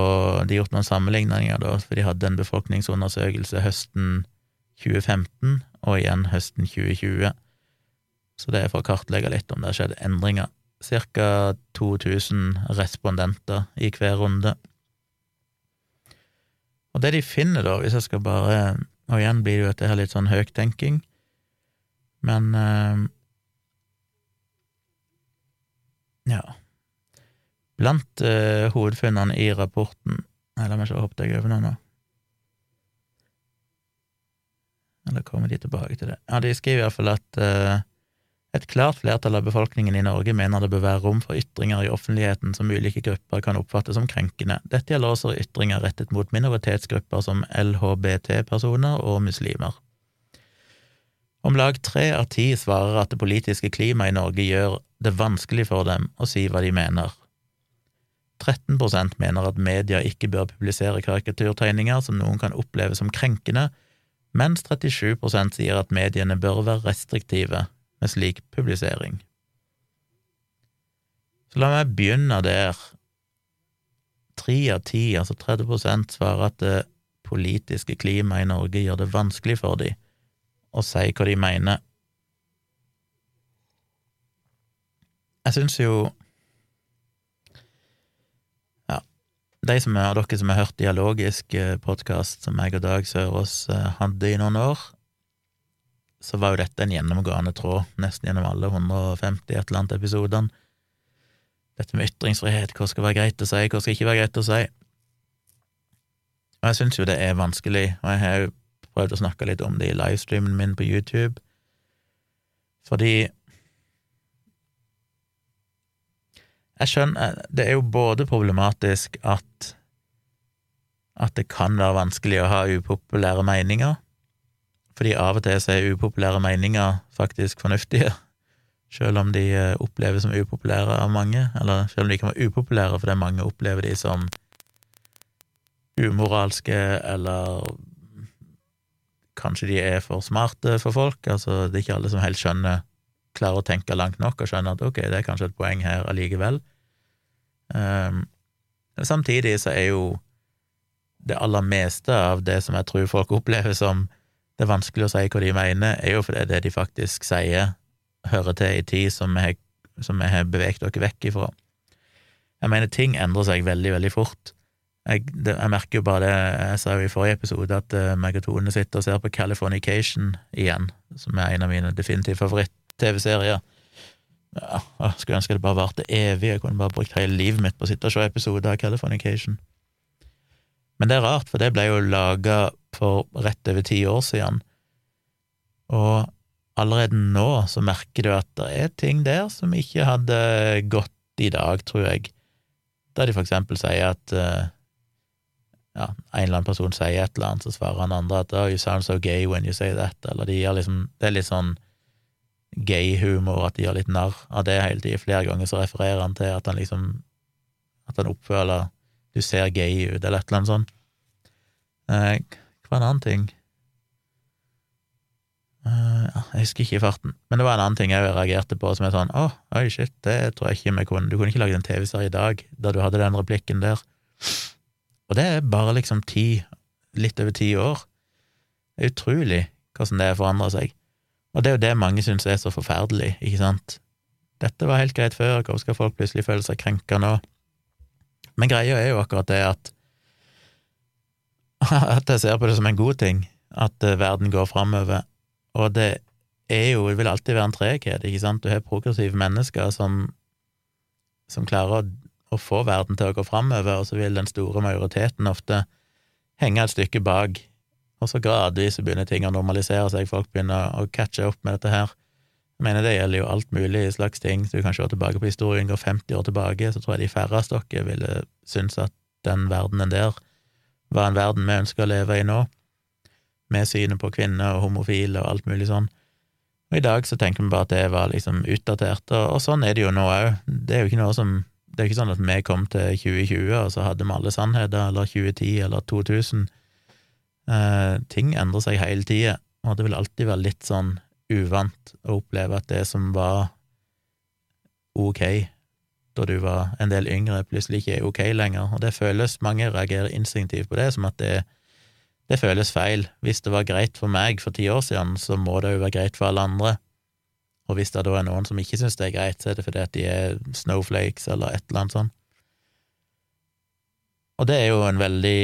De har gjort noen sammenligninger, da, for de hadde en befolkningsundersøkelse høsten 2015 og igjen høsten 2020. Så det er for å kartlegge litt om det har skjedd endringer. Cirka 2000 respondenter i hver runde. Og det de finner, da, hvis jeg skal bare Og igjen blir det jo dette her litt sånn høyttenking. Men uh, Ja. Blant uh, hovedfunnene i rapporten Nei, la meg se, hoppet jeg over noe nå? Eller kommer de tilbake til det? Ja, de skriver iallfall at uh, et klart flertall av befolkningen i Norge mener det bør være rom for ytringer i offentligheten som ulike grupper kan oppfatte som krenkende. Dette gjelder også ytringer rettet mot minoritetsgrupper som LHBT-personer og muslimer. Om lag tre av ti svarer at det politiske klimaet i Norge gjør det vanskelig for dem å si hva de mener. 13% mener at media ikke bør publisere karikaturtegninger som noen kan oppleve som krenkende, mens 37% sier at mediene bør være restriktive med slik publisering. Så la meg begynne der. Tre av ti, altså 30 svarer at det politiske klimaet i Norge gjør det vanskelig for dem å si hva de mener. Jeg syns jo Ja, de som er, dere som har hørt dialogisk eh, podkast som jeg og Dag Sørås eh, hadde i noen år, så var jo dette en gjennomgående tråd, nesten gjennom alle 150 et eller annet episodene. Dette med ytringsfrihet, hva skal være greit å si, hva skal ikke være greit å si. Og jeg syns jo det er vanskelig, og jeg har jo prøvd å snakke litt om det i livestreamen min på YouTube, fordi Jeg skjønner Det er jo både problematisk at at det kan være vanskelig å ha upopulære meninger, fordi av og til så er upopulære meninger faktisk fornuftige, selv om de eh, oppleves som upopulære av mange, eller selv om de kan være upopulære fordi mange opplever de som umoralske eller kanskje de er for smarte for folk, altså det er ikke alle som helt skjønner klarer å tenke langt nok og skjønner at ok, det er kanskje et poeng her allikevel. Um, samtidig så er jo det aller meste av det som jeg tror folk opplever som det er vanskelig å si hva de mener, er jo fordi det de faktisk sier, hører til i tid som vi har, beveget dere vekk ifra. Jeg mener, ting endrer seg veldig, veldig fort. Jeg, det, jeg, merker jo bare det jeg sa jo i forrige episode, at uh, meg og Tone sitter og ser på Californication igjen, som er en av mine definitivt favoritt-TV-serier. Ja, skulle ønske det bare varte evig, jeg kunne bare brukt hele livet mitt på å sitte og se episoder av Californication. Men det er rart, for det ble jo laga for rett over ti år siden, og allerede nå så merker du at det er ting der som ikke hadde gått i dag, tror jeg, da de for eksempel sier at uh, ja, en eller annen person sier et eller annet, så svarer han andre at oh, you sound so gay when you say that, eller de gjør liksom Det er litt sånn gay-humor, at de gjør litt narr av det hele tida. Flere ganger så refererer han til at han liksom At han oppføler Du ser gay ut, eller et eller annet sånt. Eh, hva var en annen ting? Eh, jeg husker ikke i farten, men det var en annen ting jeg reagerte på som er sånn åh, oh, oi, shit, det tror jeg ikke vi kunne Du kunne ikke lagd en TV-serie i dag da du hadde den replikken der. Og det er bare liksom ti, litt over ti år. Det er utrolig hvordan det har forandra seg. Og det er jo det mange syns er så forferdelig, ikke sant? Dette var helt greit før, hvorfor skal folk plutselig føle seg krenka nå? Men greia er jo akkurat det at at jeg ser på det som en god ting, at eh, verden går framover. Og det er jo, det vil alltid være en treghet, ikke sant? Du har progressive mennesker som, som klarer å å få verden til å gå framover, og så vil den store majoriteten ofte henge et stykke bak, og så gradvis begynner ting å normalisere seg, folk begynner å catche opp med dette her. Jeg mener det gjelder jo alt mulig slags ting, så du kan se tilbake på historien, går 50 år tilbake, så tror jeg de færreste av dere ville synes at den verdenen der var en verden vi ønsker å leve i nå, med synet på kvinner og homofile og alt mulig sånn. Og i dag så tenker vi bare at det var liksom utdatert, og, sånn er det jo nå òg. Det er jo ikke noe som det er jo ikke sånn at vi kom til 2020, og så hadde vi alle sannheter, eller 2010 eller 2000. Eh, ting endrer seg hele tida, og det vil alltid være litt sånn uvant å oppleve at det som var ok da du var en del yngre, plutselig ikke er ok lenger, og det føles Mange reagerer instinktivt på det, som at det, det føles feil. Hvis det var greit for meg for ti år siden, så må det jo være greit for alle andre. Og hvis det da er noen som ikke syns det er greit, så er det fordi at de er snowflakes eller et eller annet sånt. Og det er jo en veldig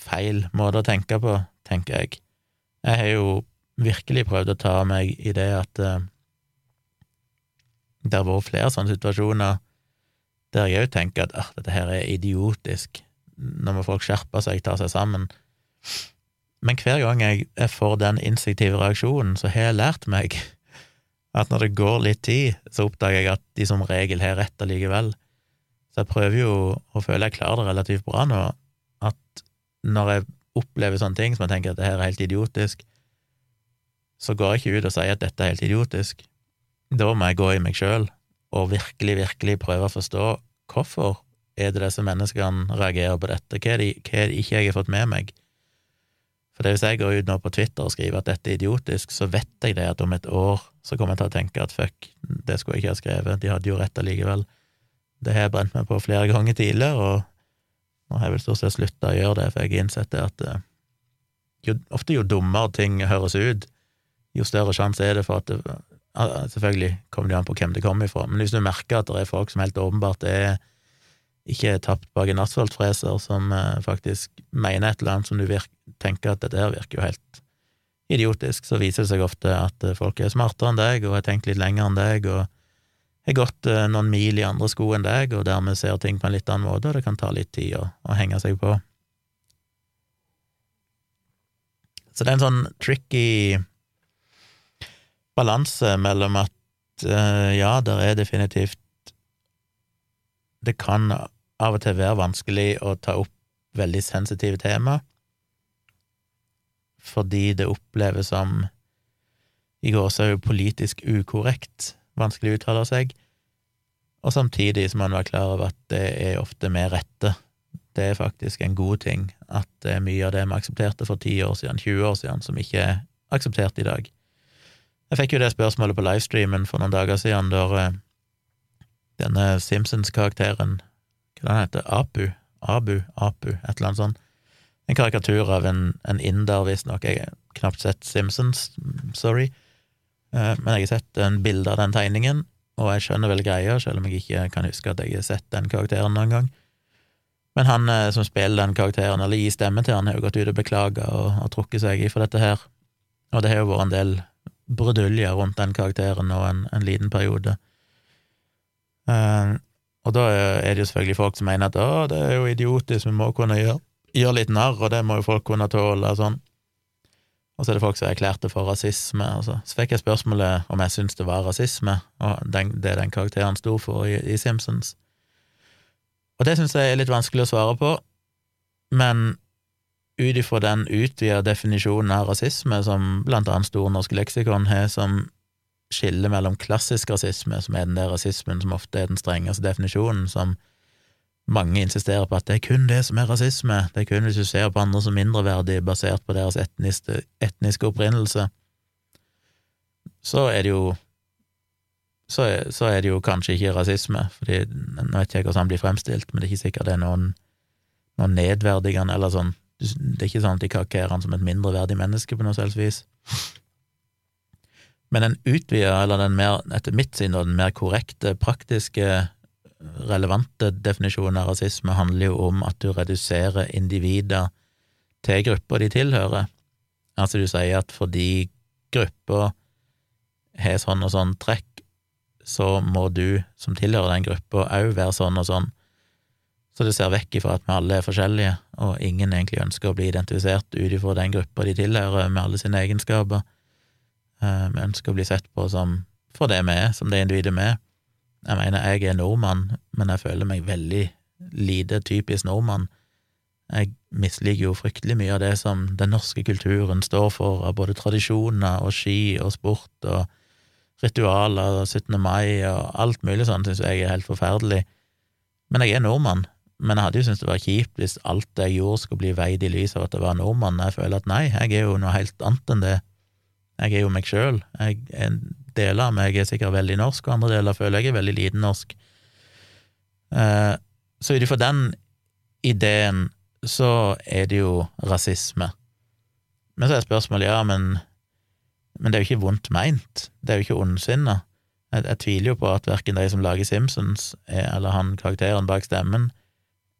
feil måte å tenke på, tenker jeg. Jeg har jo virkelig prøvd å ta meg i det at uh, det har vært flere sånne situasjoner der jeg òg tenker at ah, dette her er idiotisk, nå må folk skjerpe seg, ta seg sammen. Men hver gang jeg, får den instinktive reaksjonen, så har jeg lært meg at når det går litt tid, så oppdager jeg at de som regel har rett allikevel. Så jeg prøver jo å føle jeg klarer det relativt bra nå, når jeg opplever sånne ting som jeg tenker at det her er helt idiotisk, så går jeg ikke ut og sier at dette er helt idiotisk. Da må jeg gå i meg sjøl og virkelig, virkelig prøve å forstå hvorfor er det disse menneskene reagerer på dette, hva er det, hva er det ikke jeg har fått med meg? For det hvis jeg går ut nå på Twitter og skriver at dette er idiotisk, så vet jeg det at om et år så kommer jeg til å tenke at fuck, det skulle jeg ikke ha skrevet, de hadde jo rett allikevel. Det har jeg brent meg på flere ganger tidligere, og nå har jeg vel stort sett slutta å gjøre det, for jeg har innsett det at eh, jo, ofte jo dummere ting høres ut, jo større sjanse er det for at det, Selvfølgelig kommer det an på hvem det kommer ifra, men hvis du merker at det er folk som helt åpenbart er ikke er tapt bak en asfaltfreser, som eh, faktisk mener et eller annet som du virker, tenker at dette her virker jo helt idiotisk, så viser det seg ofte at eh, folk er smartere enn deg og har tenkt litt lenger enn deg og har gått eh, noen mil i andre sko enn deg, og dermed ser ting på en litt annen måte, og det kan ta litt tid å, å henge seg på. Så det er en sånn tricky balanse mellom at uh, ja, der er definitivt Det kan av og til være vanskelig å ta opp veldig sensitive tema, fordi det oppleves som i går så er jo politisk ukorrekt, vanskelig å uttale seg, og samtidig som man var klar over at det er ofte med rette. Det er faktisk en god ting at det er mye av det vi aksepterte for 10 år siden, 20 år siden, som ikke er akseptert i dag. Jeg fikk jo det spørsmålet på livestreamen for noen dager siden, da eh, denne Simpsons-karakteren, hva den heter Apu? Abu? Apu? Et eller annet sånt. En karikatur av en, en inder, visstnok. Jeg har knapt sett Simpsons, sorry, eh, men jeg har sett en bilde av den tegningen, og jeg skjønner vel greia, selv om jeg ikke kan huske at jeg har sett den karakteren noen gang. Men han eh, som spiller den karakteren, eller gir stemme til han, har jo gått ut og beklaga og, og trukket seg for dette her, og det har jo vært en del bruduljer rundt den karakteren nå en, en liten periode. Uh, og da er det jo selvfølgelig folk som mener at å, det er jo idiotisk, vi må kunne gjøre, gjøre litt narr, og det må jo folk kunne tåle, og sånn. Og så er det folk som erklærte for rasisme. Altså. Så fikk jeg spørsmålet om jeg syntes det var rasisme, og den, det den karakteren sto for i, i Simpsons. Og det syns jeg er litt vanskelig å svare på, men ut ifra den utvida definisjonen av rasisme som blant annet Store norske leksikon har, som skiller mellom klassisk rasisme, som er den der rasismen som ofte er den strengeste definisjonen, som mange insisterer på at det er kun det som er rasisme, det er kun hvis du ser på andre som mindreverdige basert på deres etniske, etniske opprinnelse, så er det jo så så er, det jo kanskje ikke rasisme, fordi nå vet jeg ikke hvordan han blir fremstilt, men det er ikke sikkert det er noen, noen nedverdigende eller sånn. Det er ikke sånn at de karakterer han som et mindreverdig menneske på noe selvs vis. Men den utvida, eller den mer, etter mitt syn, den mer korrekte, praktiske, relevante definisjonen av rasisme handler jo om at du reduserer individer til grupper de tilhører. Altså du sier at fordi gruppa har sånn og sånn trekk, så må du som tilhører den gruppa òg være sånn og sånn. Så det ser vekk ifra at vi alle er forskjellige, og ingen egentlig ønsker å bli identifisert ut ifra den gruppa de tilhører, med alle sine egenskaper. Eh, vi ønsker å bli sett på som for det vi er, som det individet vi er. Jeg mener, jeg er nordmann, men jeg føler meg veldig lite typisk nordmann. Jeg misliker jo fryktelig mye av det som den norske kulturen står for, av både tradisjoner og ski og sport og ritualer og 17. mai og alt mulig sånn syns jeg er helt forferdelig. Men jeg er nordmann. Men jeg hadde jo syntes det var kjipt hvis alt jeg gjorde skulle bli veid i lys av at jeg var nordmann. Jeg føler at nei, jeg er jo noe helt annet enn det. Jeg er jo meg sjøl. En del av meg er sikkert veldig norsk, og andre deler føler jeg er veldig liten norsk. Eh, så ut ifra den ideen så er det jo rasisme. Men så er spørsmålet ja, men men det er jo ikke vondt meint, det er jo ikke ondsinna. Jeg, jeg, tviler jo på at verken de som lager Simpsons, er, eller han karakteren bak stemmen,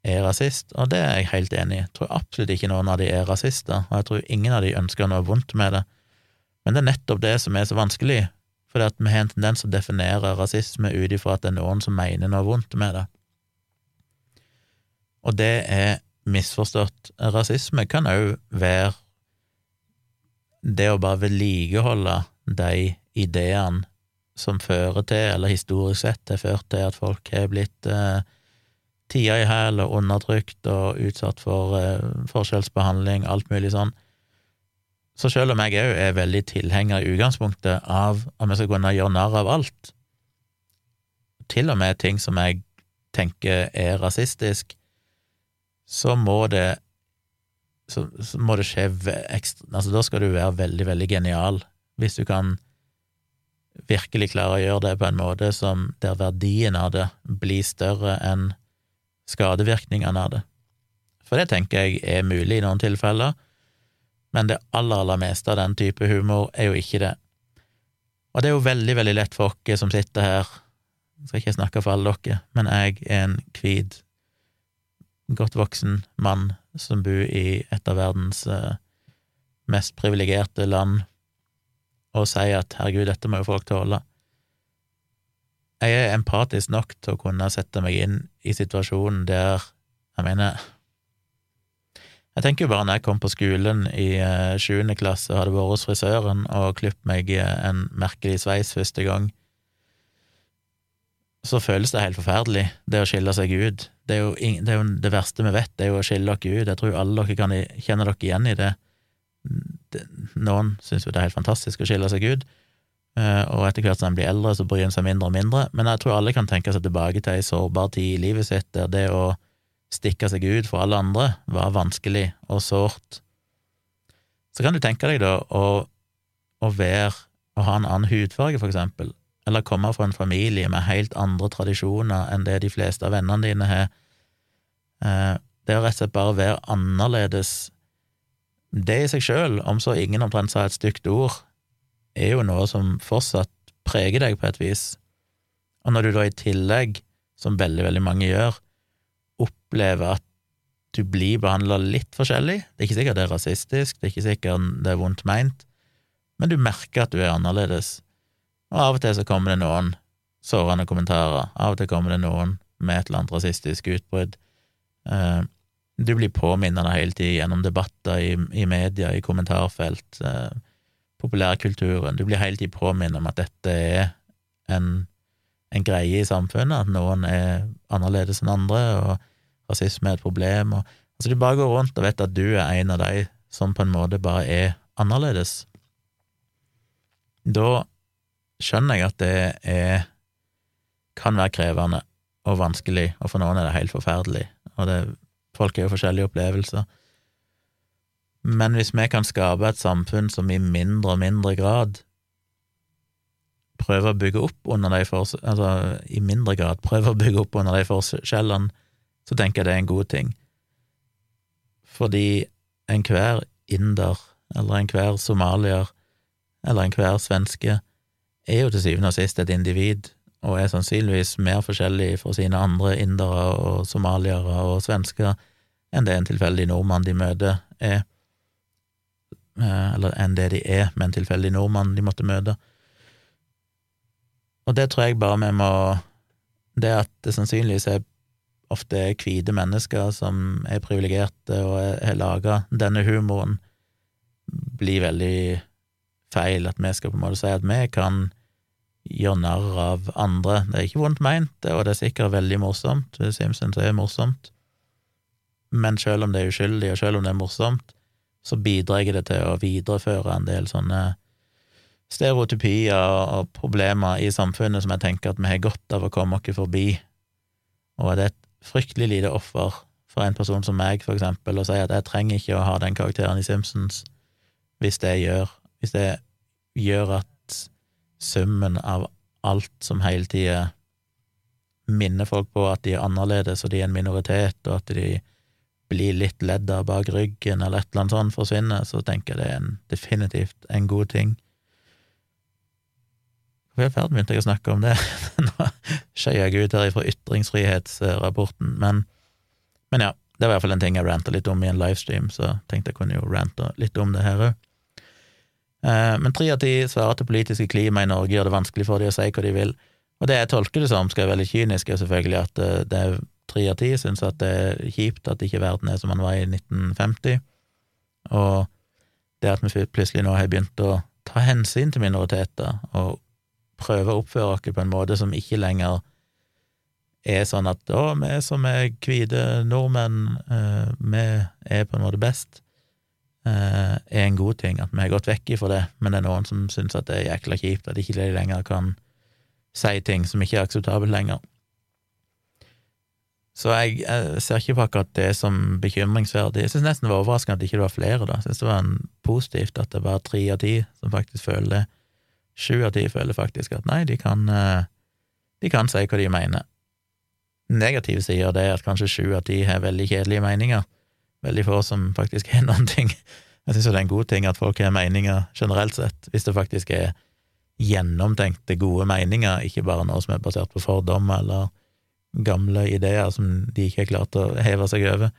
er rasist, og det er jeg helt enig i. Jeg tror absolutt ikke noen av de er rasister, og jeg tror ingen av de ønsker noe vondt med det. Men det er nettopp det som er så vanskelig, at vi har en tendens til å definere rasisme ut ifra at det er noen som mener noe vondt med det. Og det er misforstått. Rasisme kan òg være det å bare vedlikeholde de ideene som fører til, eller historisk sett har ført til, at folk har blitt eh, tia i hæl og undertrykt og utsatt for eh, forskjellsbehandling, alt mulig sånn. Så selv om jeg òg er veldig tilhenger i utgangspunktet av at vi skal kunne gjøre narr av alt, til og med ting som jeg tenker er rasistisk, så må det så, så, må det skje ekstra Altså, da skal du være veldig, veldig genial hvis du kan virkelig klare å gjøre det på en måte som der verdien av det blir større enn skadevirkningene av det. For det tenker jeg er mulig i noen tilfeller, men det aller, aller meste av den type humor er jo ikke det. Og det er jo veldig, veldig lett for oss som sitter her, jeg skal ikke snakke for alle dere, men jeg er en hvit, godt voksen mann som bor i et av verdens eh, mest privilegerte land, og sier at herregud, dette må jo folk tåle. Jeg er empatisk nok til å kunne sette meg inn i situasjonen der Jeg mener Jeg tenker jo bare når jeg kom på skolen i eh, sjuende klasse og hadde vært hos frisøren og klippet meg en merkelig sveis første gang, så føles det helt forferdelig, det å skille seg ut. Det jo, det jo det verste vi vet, det er jo å skille dere ut. Jeg tror alle dere kan kjenne dere igjen i det. Noen syns jo det er helt fantastisk å skille seg ut, eh, og etter hvert som en blir eldre, så bryr en seg mindre og mindre, men jeg tror alle kan tenke seg tilbake til ei sårbar tid i livet sitt der det å stikke seg ut for alle andre var vanskelig og sårt. Så kan du tenke deg da å, å være å ha en annen hudfarge, for eksempel, eller komme fra en familie med helt andre tradisjoner enn det de fleste av vennene dine har. Eh, det å rett og slett bare være annerledes, det i seg sjøl, om så ingen omtrent sa et stygt ord, er jo noe som fortsatt preger deg på et vis. Og når du da i tillegg, som veldig, veldig mange gjør, opplever at du blir behandla litt forskjellig, det er ikke sikkert det er rasistisk, det er ikke sikkert det er vondt meint, men du merker at du er annerledes. Og av og til så kommer det noen sårende kommentarer, av og til kommer det noen med et eller annet rasistisk utbrudd. Eh, du blir påminnet det hele tiden gjennom debatter i, i media, i kommentarfelt, eh, populærkulturen. Du blir hele tiden påminnet om at dette er en, en, greie i samfunnet, at noen er annerledes enn andre, og rasisme er et problem. Og, altså, du bare går rundt og vet at du er en av de som på en måte bare er annerledes. Da skjønner jeg at det er, kan være krevende og vanskelig, og for noen er det helt forferdelig, og det, folk har jo forskjellige opplevelser. Men hvis vi kan skape et samfunn som i mindre og mindre grad prøver å bygge opp under de altså i mindre grad prøver å bygge opp under de forskjellene, så tenker jeg det er en god ting. Fordi enhver inder, eller enhver somalier, eller enhver svenske, er jo til syvende og sist et individ, og er sannsynligvis mer forskjellig fra sine andre indere og somaliere og svensker enn det en tilfeldig nordmann de møter, er. Eh, eller enn det de er med en tilfeldig nordmann de måtte møte. Og det tror jeg bare vi må Det at det sannsynligvis er ofte er hvite mennesker som er privilegerte og har laga denne humoren, blir veldig feil. At vi skal på en måte si at vi kan gjøre narr av andre. Det er ikke vondt meint, og det er sikkert veldig morsomt. Simpsons er morsomt. Men selv om det er uskyldig, og selv om det er morsomt, så bidrar det til å videreføre en del sånne stereotypier og problemer i samfunnet som jeg tenker at vi har godt av å komme oss forbi, og det er fryktelig lite offer for en person som meg, for eksempel, å si at jeg trenger ikke å ha den karakteren i Simpsons hvis det gjør, hvis det gjør at summen av alt som hele tida minner folk på at de er annerledes, og de er en minoritet, og at de blir litt ledd av bak ryggen, eller et eller annet sånt forsvinner, så tenker jeg det er en, definitivt en god ting. Hvor i ferd jeg å snakke om det? Nå skeier jeg ut her ifra ytringsfrihetsrapporten, men, men ja, det var i hvert fall en ting jeg ranta litt om i en livestream, så tenkte jeg kunne jo rante litt om det her òg. Eh, men tre av ti svarer at det politiske klimaet i Norge gjør det vanskelig for dem å si hva de vil. Og det jeg tolker det som, skal være veldig kynisk, er selvfølgelig at eh, det er tre av ti syns at det er kjipt at ikke verden er som den var i 1950, og det at vi plutselig nå har begynt å ta hensyn til minoriteter og prøve å oppføre oss på en måte som ikke lenger er sånn at å, vi som er hvite nordmenn, eh, vi er på en måte best, eh, er en god ting. At vi har gått vekk ifra det, men det er noen som syns at det er jækla kjipt at ikke de lenger kan si ting som ikke er akseptabelt lenger. Så jeg, jeg, ser ikke på akkurat det som bekymringsverdig. Jeg syns nesten det var overraskende at det ikke var flere, da. Jeg syns det var en positivt at det var tre av ti som faktisk føler det. Sju av ti føler faktisk at nei, de kan, eh, de kan si hva de mener. Negative sider det er at kanskje sju av ti har veldig kjedelige meninger. Veldig få som faktisk har noen ting. Jeg syns det er en god ting at folk har meninger generelt sett, hvis det faktisk er gjennomtenkte, gode meninger, ikke bare noe som er basert på fordommer eller gamle ideer som de ikke har klart å heve seg over.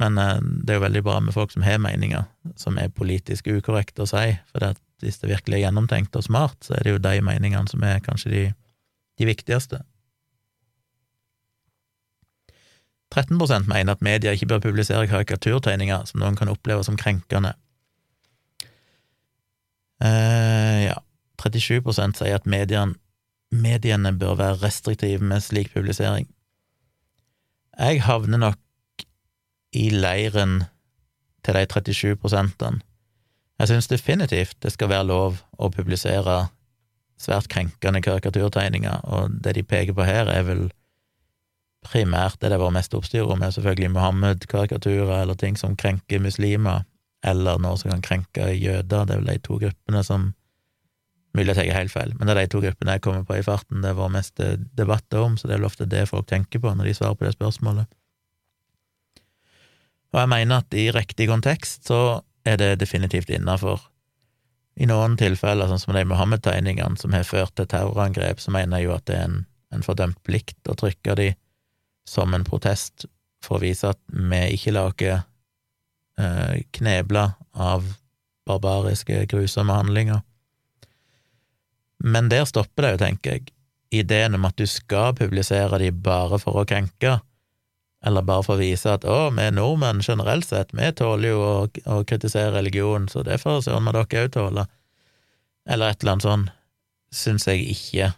Men eh, det er jo veldig bra med folk som har meninger som er politisk ukorrekte å si, for det hvis det virkelig er gjennomtenkt og smart, så er det jo de meningene som er kanskje de, de viktigste. 13% mener at media ikke bør publisere karikaturtegninger som noen kan oppleve som krenkende. Eh, ja, 37% sier at mediene mediene bør være restriktive med slik publisering. Jeg havner nok i leiren til de 37 prosentene. Jeg synes definitivt det skal være lov å publisere svært krenkende karikaturtegninger, og det de peker på her, er vel primært det det vært mest oppstyr om, er selvfølgelig Mohammed-karikaturer eller ting som krenker muslimer, eller noe som kan krenke jøder. Det er vel de to gruppene som Mulig jeg tar helt feil, men det er de to gruppene jeg kommer på i farten det var mest debatt om, så det er vel ofte det folk tenker på når de svarer på det spørsmålet. Og jeg mener at i riktig kontekst så er det definitivt innafor. I noen tilfeller, sånn som de Mohammed-tegningene som har ført til terrorangrep, så mener jeg jo at det er en, en fordømt plikt å trykke de som en protest for å vise at vi ikke lager eh, knebler av barbariske, grusomme handlinger. Men der stopper det jo, tenker jeg. Ideen om at du skal publisere de bare for å krenke, eller bare for å vise at å, vi er nordmenn generelt sett, vi tåler jo å, å kritisere religion, så det får søren meg dere òg tåle, eller et eller annet sånn, syns jeg ikke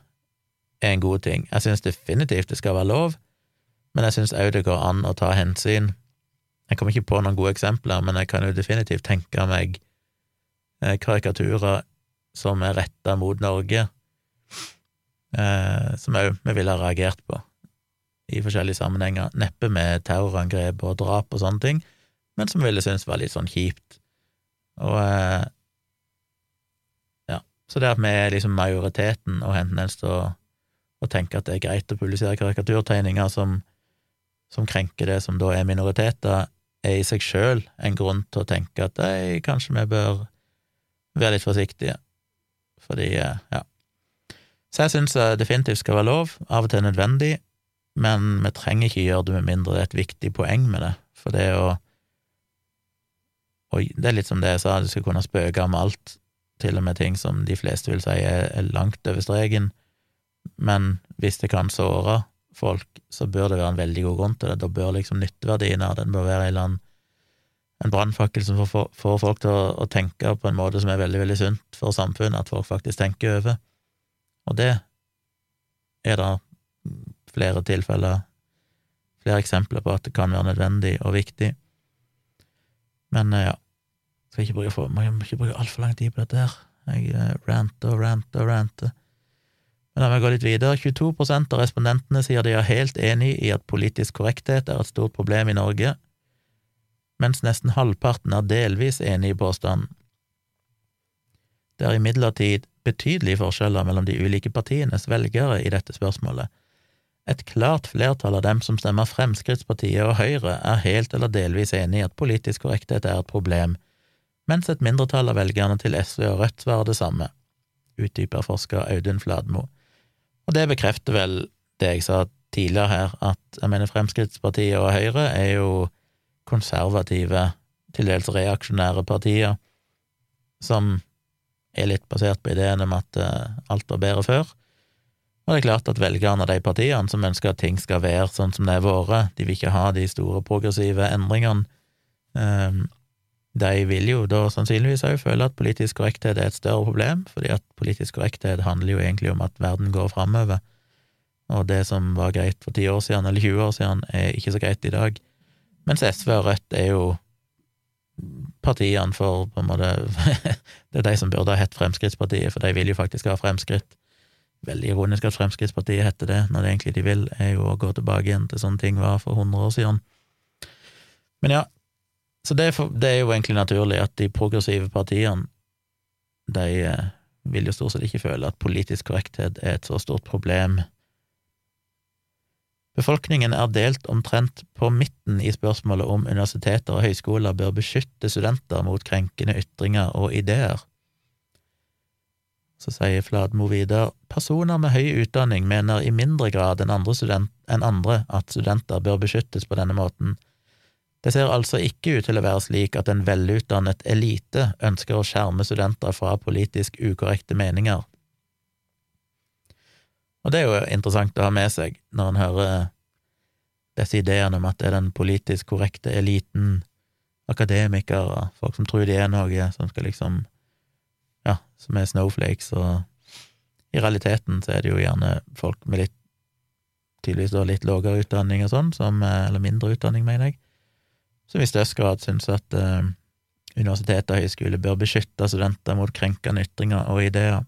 er en god ting. Jeg syns definitivt det skal være lov, men jeg syns òg det går an å ta hensyn. Jeg kommer ikke på noen gode eksempler, men jeg kan jo definitivt tenke meg eh, karikaturer som er retta mot Norge, eh, som òg vi ville ha reagert på i forskjellige sammenhenger. Neppe med terrorangrep og drap og sånne ting, men som vi ville synes var litt sånn kjipt. Og eh, ja, så det at vi er liksom majoriteten og helst tendens til å, å, tenke at det er greit å publisere karikaturtegninger som, som krenker det som da er minoriteter, er i seg sjøl en grunn til å tenke at ei, kanskje vi bør være litt forsiktige. Fordi, eh, ja. Så jeg syns definitivt skal være lov, av og til nødvendig, men vi trenger ikke gjøre det med mindre det er et viktig poeng med det, for det å Og det er litt som det jeg sa, du skal kunne spøke om alt, til og med ting som de fleste vil si er, langt over streken, men hvis det kan såre folk, så bør det være en veldig god grunn til det. Da bør liksom nytteverdien av den bør være en eller annen en brannfakkel som får, folk til å, å, tenke på en måte som er veldig, veldig sunt for samfunnet, at folk faktisk tenker over. Og det er da flere tilfeller, flere eksempler på at det kan være nødvendig og viktig. Men eh, ja, skal ikke bruke, må ikke bruke altfor lang tid på dette her. Jeg eh, ranter og ranter og ranter. Men la meg gå litt videre. 22% av respondentene sier de er helt enig i at politisk korrekthet er et stort problem i Norge, mens nesten halvparten er delvis enig i påstanden. Det er imidlertid betydelige forskjeller mellom de ulike partienes velgere i dette spørsmålet. Et klart flertall av dem som stemmer Fremskrittspartiet og Høyre, er helt eller delvis enig i at politisk korrekthet er et problem, mens et mindretall av velgerne til SV og Rødt svarer det samme, utdyper forsker Audun Fladmo. Og det bekrefter vel det jeg sa tidligere her, at jeg mener Fremskrittspartiet og Høyre er jo konservative, til dels reaksjonære partier, som er litt basert på ideen om at uh, alt var bedre før. Og det er klart at velgerne av de partiene som ønsker at ting skal være sånn som det er vært, de vil ikke ha de store progressive endringene, um, de vil jo da sannsynligvis òg føle at politisk korrekthet er et større problem, fordi at politisk korrekthet handler jo egentlig om at verden går framover, og det som var greit for ti år siden eller 20 år siden, er ikke så greit i dag. Mens SV og Rødt er jo partiene for på en måte Det er de som burde ha hett Fremskrittspartiet, for de vil jo faktisk ha fremskritt. Veldig ironisk at Fremskrittspartiet heter det, når det egentlig de vil, er jo å gå tilbake igjen til sånne ting var for 100 år siden. Men ja, så det er, for, det er jo egentlig naturlig at de progressive partiene, de eh, vil jo stort sett ikke føle at politisk korrekthet er et så stort problem Befolkningen er delt omtrent på midten i spørsmålet om universiteter og høyskoler bør beskytte studenter mot krenkende ytringer og ideer. Så sier Fladmo videre personer med høy utdanning mener i mindre grad enn andre, student, enn andre at studenter bør beskyttes på denne måten. Det ser altså ikke ut til å være slik at en velutdannet elite ønsker å skjerme studenter fra politisk ukorrekte meninger. Og det er jo interessant å ha med seg når en hører disse ideene om at det er den politisk korrekte eliten, akademikere, folk som tror de er noe, som skal liksom Ja, som er snowflakes, og i realiteten så er det jo gjerne folk med litt tydeligvis da litt lavere utdanning og sånn, som, eller mindre utdanning, mener jeg, som i størst grad syns at eh, universiteter og høyskole bør beskytte studenter mot krenkende ytringer og ideer.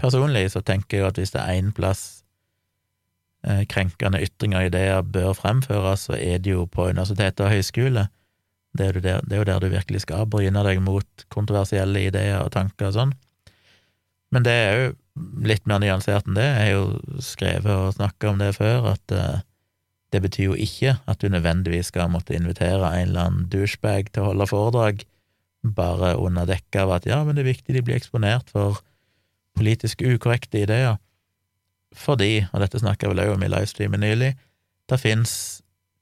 Personlig så tenker jeg at hvis det er én plass eh, krenkende ytringer og ideer bør fremføres, så er det jo på universiteter og høyskole. Det er, der, det er, jo der du virkelig skal bryne deg mot kontroversielle ideer og tanker og sånn. Men det er jo litt mer nyansert enn det. Jeg har jo skrevet og snakka om det før, at uh, det betyr jo ikke at du nødvendigvis skal måtte invitere en eller annen douchebag til å holde foredrag, bare under dekke av at ja, men det er viktig de blir eksponert for politisk ukorrekte ideer. Fordi, og dette snakka vel òg om i livestreamen nylig, det fins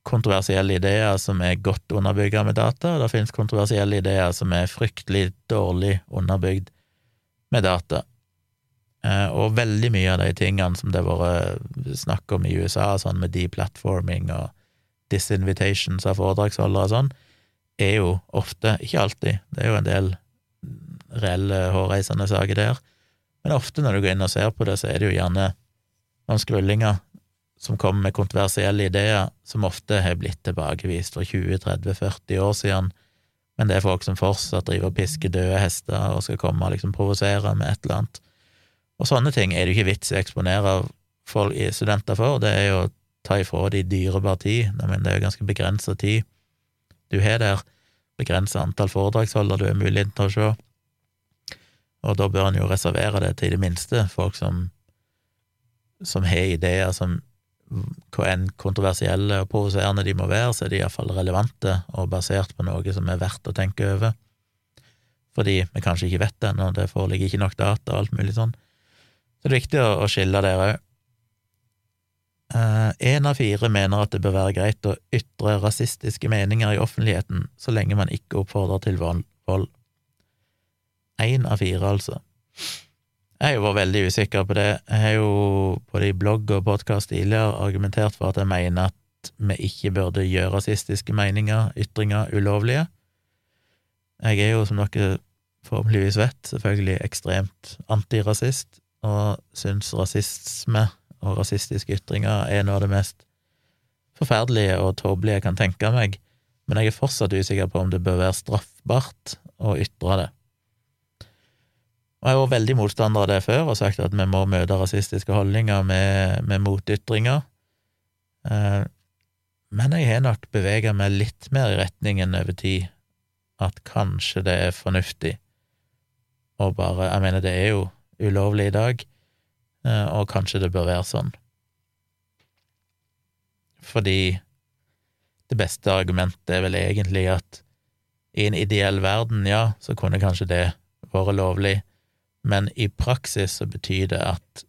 kontroversielle ideer som er godt underbygga med data, og det finnes kontroversielle ideer som er fryktelig dårlig underbygd med data. Eh, og veldig mye av de tingene som det har vært snakk om i USA, sånn med deplatforming og disinvitations av foredragsholdere og sånn, er jo ofte, ikke alltid, det er jo en del reelle hårreisende saker der, men ofte når du går inn og ser på det, så er det jo gjerne noen skrullinger som kommer med kontroversielle ideer, som ofte har blitt tilbakevist for 20-30-40 år siden, men det er folk som fortsatt driver og pisker døde hester og skal komme og liksom provosere med et eller annet. Og sånne ting er det jo ikke vits i å eksponere folk, studenter for, det er jo å ta ifra de dyrebar tid, men det er jo ganske begrensa tid du har der, begrensa antall foredragsholder du har mulighet til å se, og da bør en jo reservere det til i det minste. Folk som, som har ideer som hvor enn kontroversielle og provoserende de må være, så er de iallfall relevante og basert på noe som er verdt å tenke over, fordi vi kanskje ikke vet det ennå, det foreligger ikke nok data og alt mulig sånn. Så det er viktig å, skille der òg. Én eh, av fire mener at det bør være greit å ytre rasistiske meninger i offentligheten så lenge man ikke oppfordrer til vold. Én av fire, altså. Jeg har jo vært veldig usikker på det. Jeg har jo både i blogg og podkast tidligere argumentert for at jeg mener at vi ikke burde gjøre rasistiske meninger, ytringer, ulovlige. Jeg er jo, som dere forhåpentligvis vet, selvfølgelig ekstremt antirasist, og syns rasisme og rasistiske ytringer er noe av det mest forferdelige og tåpelige jeg kan tenke meg, men jeg er fortsatt usikker på om det bør være straffbart å ytre det. Og jeg var veldig motstander av det før og sagt at vi må møte rasistiske holdninger med, med motytringer, eh, men jeg har nok bevega meg litt mer i retningen over tid at kanskje det er fornuftig å bare Jeg mener, det er jo ulovlig i dag, eh, og kanskje det bør være sånn. Fordi det beste argumentet er vel egentlig at i en ideell verden, ja, så kunne kanskje det vært lovlig, men i praksis så betyr det at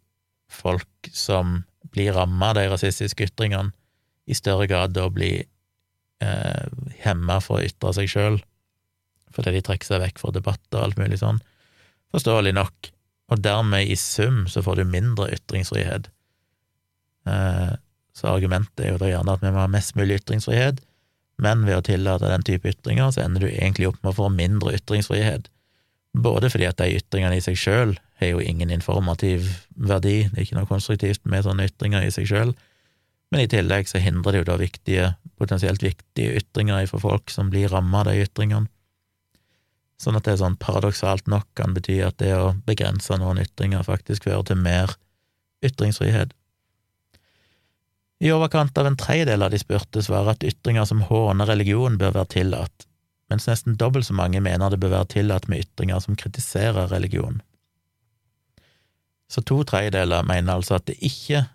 folk som blir ramma av de rasistiske ytringene, i større grad da blir eh, hemma for å ytre seg sjøl, fordi de trekker seg vekk fra debatter og alt mulig sånn. Forståelig nok, og dermed i sum så får du mindre ytringsfrihet. Eh, så argumentet er jo da gjerne at vi må ha mest mulig ytringsfrihet, men ved å tillate den type ytringer, så ender du egentlig opp med å få mindre ytringsfrihet. Både fordi at de ytringene i seg sjøl har jo ingen informativ verdi, det er ikke noe konstruktivt med sånne ytringer i seg sjøl, men i tillegg så hindrer det jo da viktige, potensielt viktige ytringer for folk som blir ramma av de ytringene. Sånn at det er sånn paradoksalt nok kan bety at det å begrense noen ytringer faktisk fører til mer ytringsfrihet. I overkant av en tredjedel av de spurte svarer at ytringer som håner religion, bør være tillatt, mens nesten dobbelt så mange mener det bør være tillatt med ytringer som kritiserer religion. Så to tredjedeler mener altså at det ikke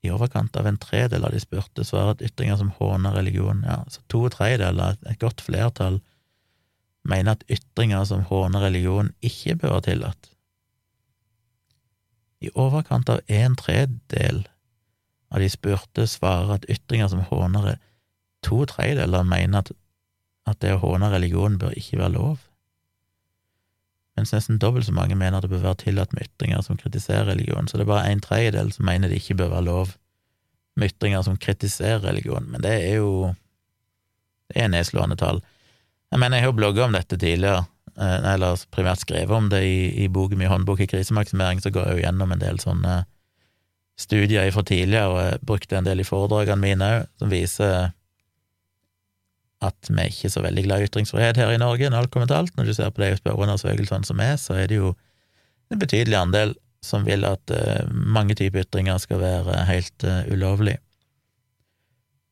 i overkant av en tredel av de spurte svarer at ytringer som håner religion, ja, så to tredjedeler, et godt flertall, mener at ytringer som håner religion, ikke bør være tillatt. I overkant av en tredjedel av de spurte svarer at ytringer som håner To tredjedeler mener at, at det å håne religion bør ikke være lov, mens nesten dobbelt så mange mener det bør være tillatt med ytringer som kritiserer religion, så det er bare en tredjedel som mener det ikke bør være lov med ytringer som kritiserer religion, men det er jo det er nedslående tall. Jeg mener, jeg har jo blogga om dette tidligere, eh, eller primært skrevet om det i, i boken min Håndbok i krisemaksimering, så går jeg jo gjennom en del sånne studier fra tidligere, og jeg brukte en del i foredragene mine òg, som viser at vi er ikke så veldig glad i ytringsfrihet her i Norge, når alt kommer til alt. Når du ser på de spørreundersøkelsene som er, så er det jo en betydelig andel som vil at uh, mange typer ytringer skal være helt uh, ulovlig.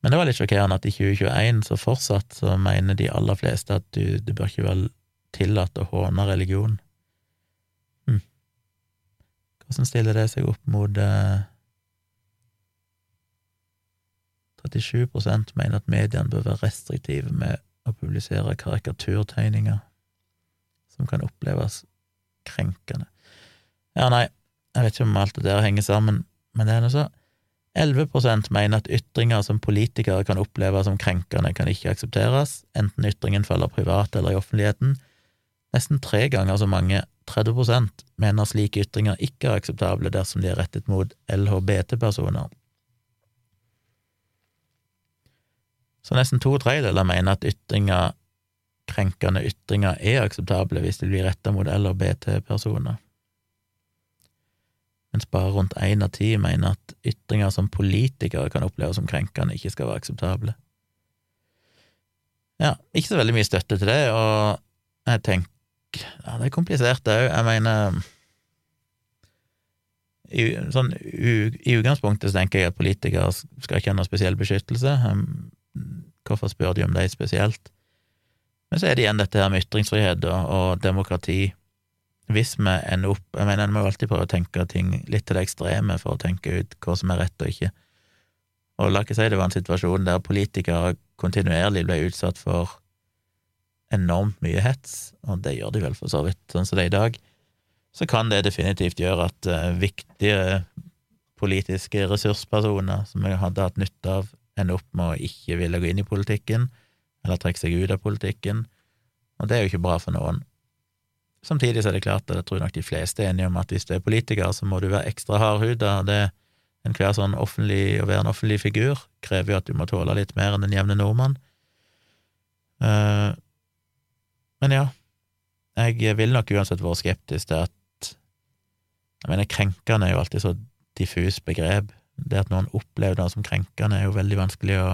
Men det var litt sjokkerende at i 2021 så fortsatt så mener de aller fleste at du, det bør ikke være tillatt å håne religion. Hvordan stiller det seg opp mot eh, 37 mener at mediene bør være restriktive med å publisere karikaturtegninger som kan oppleves krenkende. Ja, nei, jeg vet ikke om alt det der henger sammen, men det er noe så. 11% mener at ytringer som politikere kan oppleve som krenkende, kan ikke aksepteres, enten ytringen faller privat eller i offentligheten. Nesten tre ganger så mange, 30% mener slike ytringer ikke er akseptable dersom de er rettet mot LHBT-personer. Så nesten to tredjedeler mener at ytringer, krenkende ytringer er akseptable hvis de blir retta mot LHBT-personer. Mens bare rundt én av ti mener at ytringer som politikere kan oppleve som krenkende, ikke skal være akseptable. Ja, ikke så veldig mye støtte til det, og jeg tenker ja, det er komplisert, òg. Jeg mener i, sånn, u, I utgangspunktet så tenker jeg at politikere skal ikke ha noe spesiell beskyttelse. Hvorfor spør de om de spesielt? Men så er det igjen dette her med ytringsfrihet og, og demokrati. Hvis vi ender opp Jeg mener, en må alltid prøve å tenke ting litt til det ekstreme for å tenke ut hva som er rett og ikke. Og la ikke si det var en situasjon der politikere kontinuerlig ble utsatt for enormt mye hets, og det gjør de vel for så vidt, sånn som det er i dag, så kan det definitivt gjøre at uh, viktige politiske ressurspersoner som vi hadde hatt nytte av, ender opp med å ikke ville gå inn i politikken, eller trekke seg ut av politikken, og det er jo ikke bra for noen. Samtidig så er det klart at jeg tror nok de fleste er enige om at hvis du er politiker, så må du være ekstra hardhuda, og det enhver sånn offentlig, å være en offentlig figur krever jo at du må tåle litt mer enn den jevne nordmann. Uh, men ja, jeg vil nok uansett være skeptisk til at Jeg mener, krenkende er jo alltid så diffus begrep. Det at noen opplever det som krenkende, er jo veldig vanskelig å,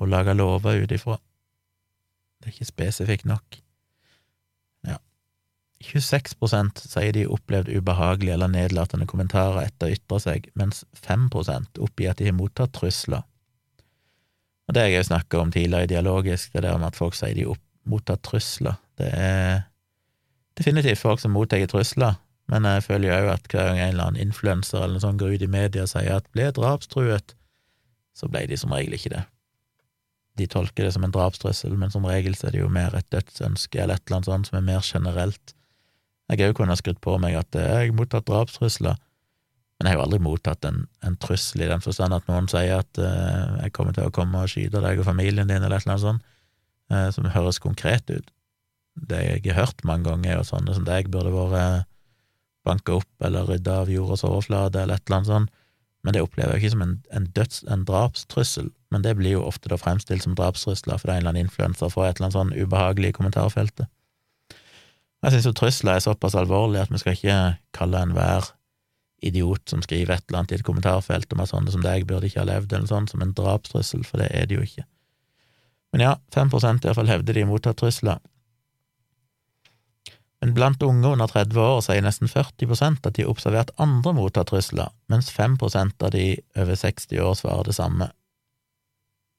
å lage lover ut ifra. Det er ikke spesifikt nok. Ja. 26% sier de opplevd ubehagelige eller nedlatende kommentarer etter å ytre seg, mens 5 oppgir at de har mottatt trusler. Og det jeg har snakka om tidligere i dialogisk, det der med at folk sier de har mottatt trusler. Det er definitivt folk som mottar trusler, men jeg føler jo òg at hver gang en eller annen influenser eller noe sånt går ut i media og sier at ble drapstruet, så ble de som regel ikke det. De tolker det som en drapstrussel, men som regel så er det jo mer et dødsønske eller et eller annet sånt som er mer generelt. Jeg òg kunne ha skrudd på meg at jeg har mottatt drapstrusler, men jeg har jo aldri mottatt en, en trussel i den forstand at noen sier at uh, jeg kommer til å komme og skyte deg og familien din, eller et eller annet sånt. uh, som høres konkret ut. Det jeg har hørt mange ganger, er jo sånne som deg burde vært banka opp eller rydda av jordas overflate, eller et eller annet sånt, men det opplever jeg ikke som en, en, døds, en drapstrussel, men det blir jo ofte da fremstilt som drapstrusler fordi en eller annen influenser får et eller annet sånn ubehagelig i kommentarfeltet. Jeg synes jo trusler er såpass alvorlig at vi skal ikke kalle enhver idiot som skriver et eller annet i et kommentarfelt om at sånne som deg burde ikke ha levd, eller sånn, som en drapstrussel, for det er det jo ikke. Men ja, 5% iallfall hevder de mottatt trusler. Men blant unge under 30 år sier nesten 40% at de har observert andre motta trusler, mens 5% av de over 60 år svarer det samme.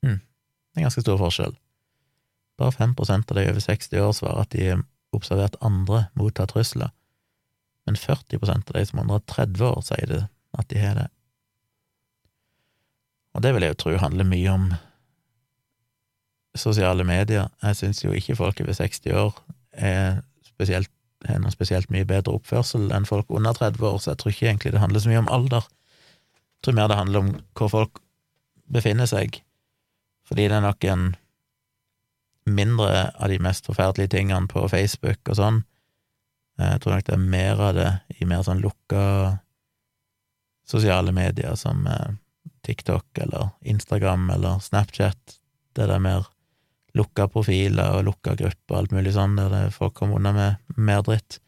Hm, det er en ganske stor forskjell. Bare 5% av de over 60 år svarer at de har observert andre motta trusler, men 40% av de som er under 30 år, sier det at de har det. Og det vil jeg jo tro handler mye om sosiale medier. Jeg syns jo ikke folk over 60 år er spesielt, har noe spesielt mye bedre oppførsel enn folk under 30 år, så jeg tror ikke egentlig det handler så mye om alder. Jeg tror mer det handler om hvor folk befinner seg, fordi det er nok en mindre av de mest forferdelige tingene på Facebook og sånn. Jeg tror nok det er mer av det i mer sånn lukka sosiale medier som eh, TikTok eller Instagram eller Snapchat, det er mer lukka profiler og lukka grupper og alt mulig sånn, der det folk kommer unna med mer dritt.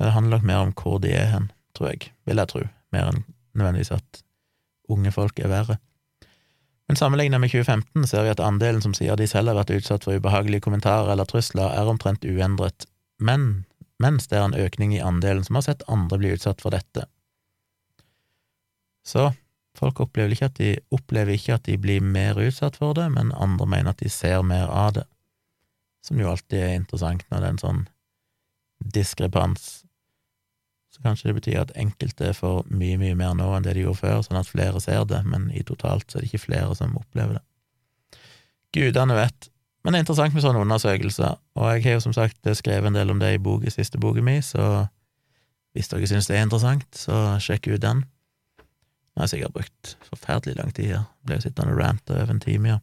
Det handler nok mer om hvor de er hen, tror jeg, vil jeg tro, mer enn nødvendigvis at unge folk er verre. Men sammenlignet med 2015 ser vi at andelen som sier de selv har vært utsatt for ubehagelige kommentarer eller trusler, er omtrent uendret, men mens det er en økning i andelen som har sett andre bli utsatt for dette. Så Folk opplever ikke, de, opplever ikke at de blir mer utsatt for det, men andre mener at de ser mer av det, som jo alltid er interessant når det er en sånn diskrepans. Så kanskje det betyr at enkelte får mye, mye mer nå enn det de gjorde før, sånn at flere ser det, men i totalt så er det ikke flere som opplever det. Gudene vet. Men det er interessant med sånne undersøkelser, og jeg har jo som sagt skrevet en del om det i bok, siste boka mi, så hvis dere syns det er interessant, så sjekk ut den. Jeg har sikkert brukt forferdelig lang tid her, ble jo sittende og rante over en time, ja.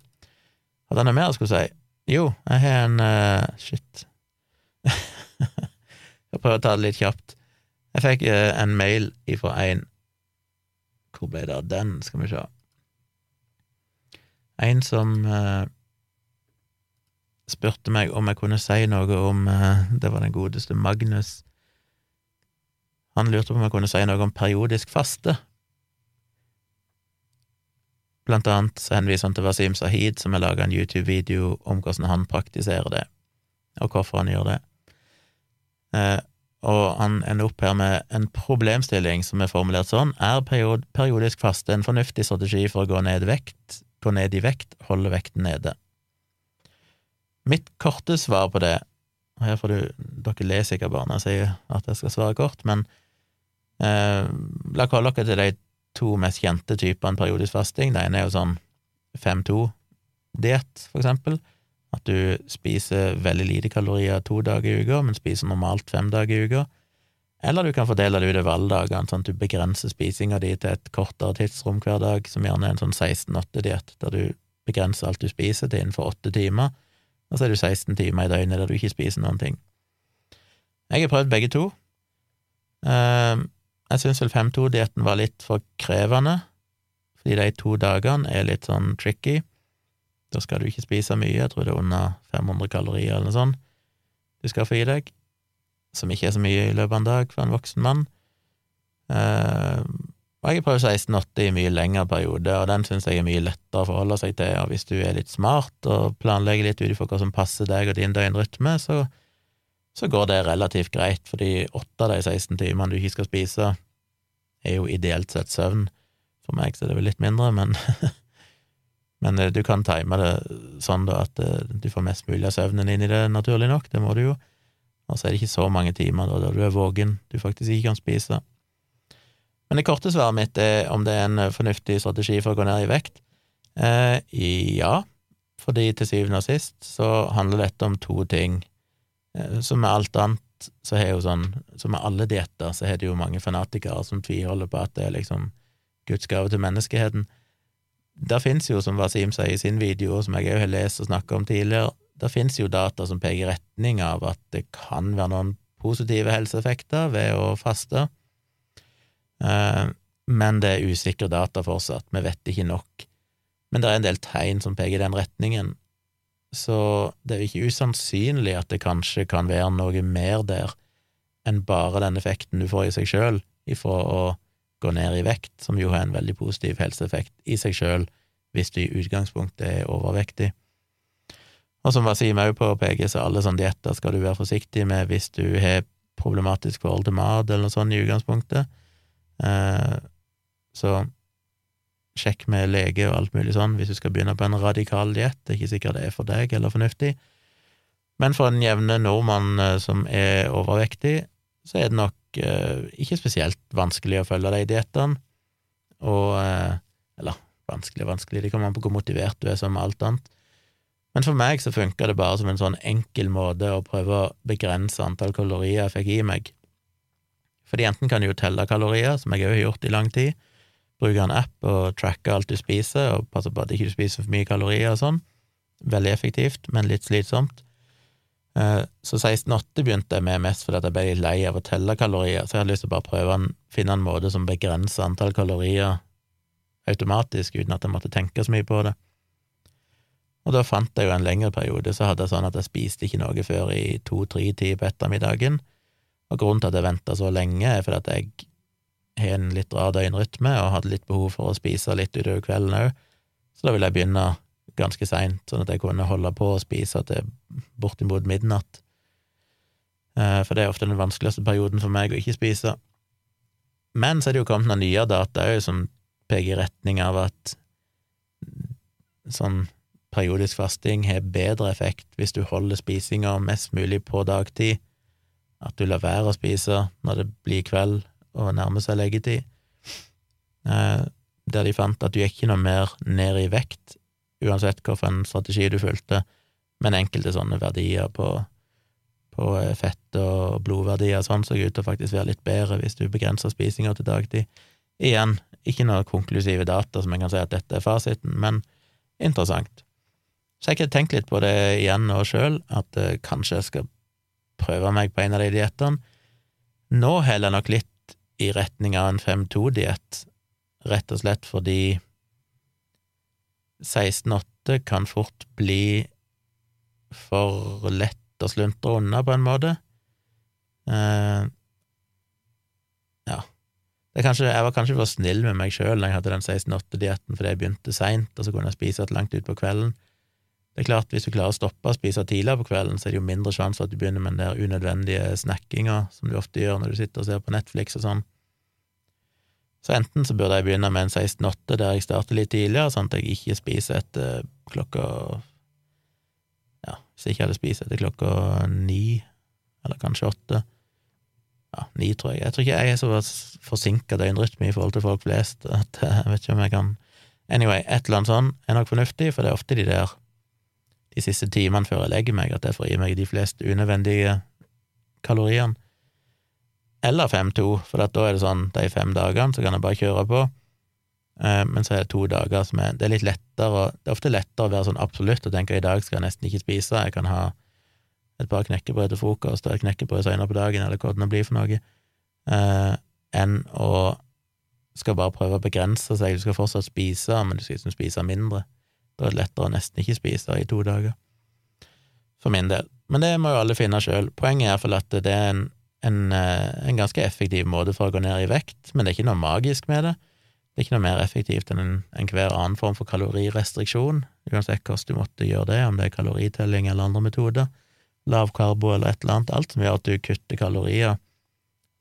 Hadde han noe mer jeg skulle si? Jo, jeg har en uh, Shit. jeg prøver å ta det litt kjapt. Jeg fikk uh, en mail ifra en Hvor ble det av den, skal vi se. En som uh, spurte meg om jeg kunne si noe om Det var den godeste Magnus. Han lurte på om jeg kunne si noe om periodisk faste. Blant annet så henviser han til Wasim Sahid, som har laga en YouTube-video om hvordan han praktiserer det, og hvorfor han gjør det. Eh, og han ender opp her med en problemstilling som er formulert sånn Er periodisk faste en fornuftig strategi for å gå ned, vekt, gå ned i vekt, holde vekten nede? Mitt korte svar på det og Her får du Dere leser sikkert bare når jeg sier at jeg skal svare kort, men eh, la oss holde dere til de to mest kjente typene periodisk fasting. Det ene er jo sånn 5-2-diett, for eksempel. At du spiser veldig lite kalorier to dager i uka, men spiser normalt fem dager i uka. Eller du kan fordele det utover alle dagene, sånn at du begrenser spisinga di til et kortere tidsrom hver dag, som gjerne er en sånn 16-8-diett, der du begrenser alt du spiser til innenfor åtte timer, og så er du 16 timer i døgnet der du ikke spiser noen ting. Jeg har prøvd begge to. Uh, jeg syns vel 5-2-dietten var litt for krevende, fordi de to dagene er litt sånn tricky. Da skal du ikke spise mye, jeg tror det er under 500 kalorier eller noe sånt du skal få i deg, som ikke er så mye i løpet av en dag for en voksen mann. Uh, og jeg har prøvd 16-8 i mye lengre periode, og den syns jeg er mye lettere å forholde seg til. Og hvis du er litt smart og planlegger litt ut ifra hva som passer deg og din døgnrytme, så så går det relativt greit, fordi åtte av de 16 timene du ikke skal spise, er jo ideelt sett søvn. For meg så er det vel litt mindre, men, men eh, du kan time det sånn da at eh, du får mest mulig av søvnen inn i det, naturlig nok, det må du jo. Og så er det ikke så mange timer da, da du er våken du faktisk ikke kan spise. Men det korte svaret mitt er om det er en fornuftig strategi for å gå ned i vekt. Eh, ja, fordi til syvende og sist så handler dette om to ting. Eh, som med alt annet, så har jo sånn Som med alle dietter, så har det jo mange fanatikere som tviholder på at det er liksom Guds gave til menneskeheten. Der fins jo, som Wasim sier i sin video, og som jeg òg har lest og snakka om tidligere, der fins jo data som peker i retning av at det kan være noen positive helseeffekter ved å faste, eh, men det er usikre data fortsatt, vi vet ikke nok. Men det er en del tegn som peker i den retningen, så det er jo ikke usannsynlig at det kanskje kan være noe mer der enn bare den effekten du får i seg sjøl ifra å gå ned i vekt, som jo har en veldig positiv helseeffekt i seg sjøl hvis du i utgangspunktet er overvektig. Og som Wasim òg påpeker, så alle sånne dietter skal du være forsiktig med hvis du har problematisk forhold til mat eller noe sånt i utgangspunktet. Eh, så sjekk med lege og alt mulig sånn hvis du skal begynne på en radikal diett. Det er ikke sikkert det er for deg eller fornuftig. Men for den jevne nordmann eh, som er overvektig, så er det nok eh, ikke spesielt vanskelig å følge de diettene. Og eh, Eller vanskelig og vanskelig, det kommer an på hvor motivert du er som alt annet. Men for meg så funka det bare som en sånn enkel måte å prøve å begrense antall kalorier jeg fikk i meg. Fordi enten kan du jo telle kalorier, som jeg òg har gjort i lang tid, bruke en app og tracke alt du spiser, og passe på at du ikke spiser for mye kalorier og sånn. Veldig effektivt, men litt slitsomt. Eh, så 16,8 begynte jeg med mest fordi jeg ble litt lei av å telle kalorier, så jeg hadde lyst til å bare prøve å finne en måte som begrenser antall kalorier automatisk, uten at jeg måtte tenke så mye på det. Og da fant jeg jo en lengre periode, så hadde jeg sånn at jeg spiste ikke noe før i to-tre-tid på ettermiddagen, og grunnen til at jeg venta så lenge, er fordi at jeg har en litt rar døgnrytme og hadde litt behov for å spise litt utover kvelden òg, så da ville jeg begynne ganske seint, sånn at jeg kunne holde på å spise til bortimot midnatt. Eh, for det er ofte den vanskeligste perioden for meg å ikke spise. Men så er det jo kommet noen nye data òg som peker i retning av at sånn periodisk fasting har bedre effekt hvis du holder spisinga mest mulig på dagtid, at du lar være å spise når det blir kveld og nærmer seg leggetid, eh, der de fant at du gikk ikke noe mer ned i vekt, uansett hvilken strategi du fulgte, men enkelte sånne verdier på, på eh, fett og blodverdier sånn så ut til å faktisk være litt bedre hvis du begrenser spisinga til dagtid. Igjen, ikke noe konklusive data som jeg kan si at dette er fasiten, men interessant. Så jeg har tenkt litt på det igjen nå sjøl, at uh, kanskje jeg skal prøve meg på en av de diettene. Nå heller jeg nok litt i retning av en 5-2-diett, rett og slett fordi 16-8 kan fort bli for lett å sluntre unna, på en måte. Uh, ja. Kanskje, jeg var kanskje for snill med meg sjøl når jeg hadde den 16-8-dietten fordi jeg begynte seint, og så kunne jeg spise langt utpå kvelden. Det er klart, hvis du klarer å stoppe å spise tidligere på kvelden, så er det jo mindre sjanse at du begynner med den der unødvendige snackinga som du ofte gjør når du sitter og ser på Netflix og sånn. Så enten så burde jeg begynne med en 16-8 der jeg starter litt tidligere, sånn at jeg ikke spiser etter klokka Ja, hvis jeg ikke hadde spist etter klokka ni, eller kanskje åtte Ja, ni, tror jeg. Jeg tror ikke jeg er så forsinka døgnrytme i forhold til folk flest at jeg vet ikke om jeg kan Anyway, et eller annet sånt er nok fornuftig, for det er ofte de der de siste timene før jeg legger meg, at jeg får i meg de fleste unødvendige kaloriene. Eller 5-2, for da er det sånn de fem dagene så kan jeg bare kjøre på. Eh, men så er det to dager som er Det er litt lettere Det er ofte lettere å være sånn absolutt og tenke i dag skal jeg nesten ikke spise, jeg kan ha et par knekkebrød til frokost og et knekkebrød senere på dagen, eller hva det nå blir for noe, eh, enn å skal bare prøve å begrense seg. Du skal fortsatt spise, men du skal liksom spise mindre. Da er det lettere å nesten ikke spise i to dager, for min del. Men det må jo alle finne sjøl. Poenget er iallfall at det er en, en, eh, en, ganske effektiv måte for å gå ned i vekt, men det er ikke noe magisk med det. Det er ikke noe mer effektivt enn enhver en annen form for kalorirestriksjon, uansett hvordan du måtte gjøre det, om det er kaloritelling eller andre metoder, lav karbo eller et eller annet, alt som gjør at du kutter kalorier,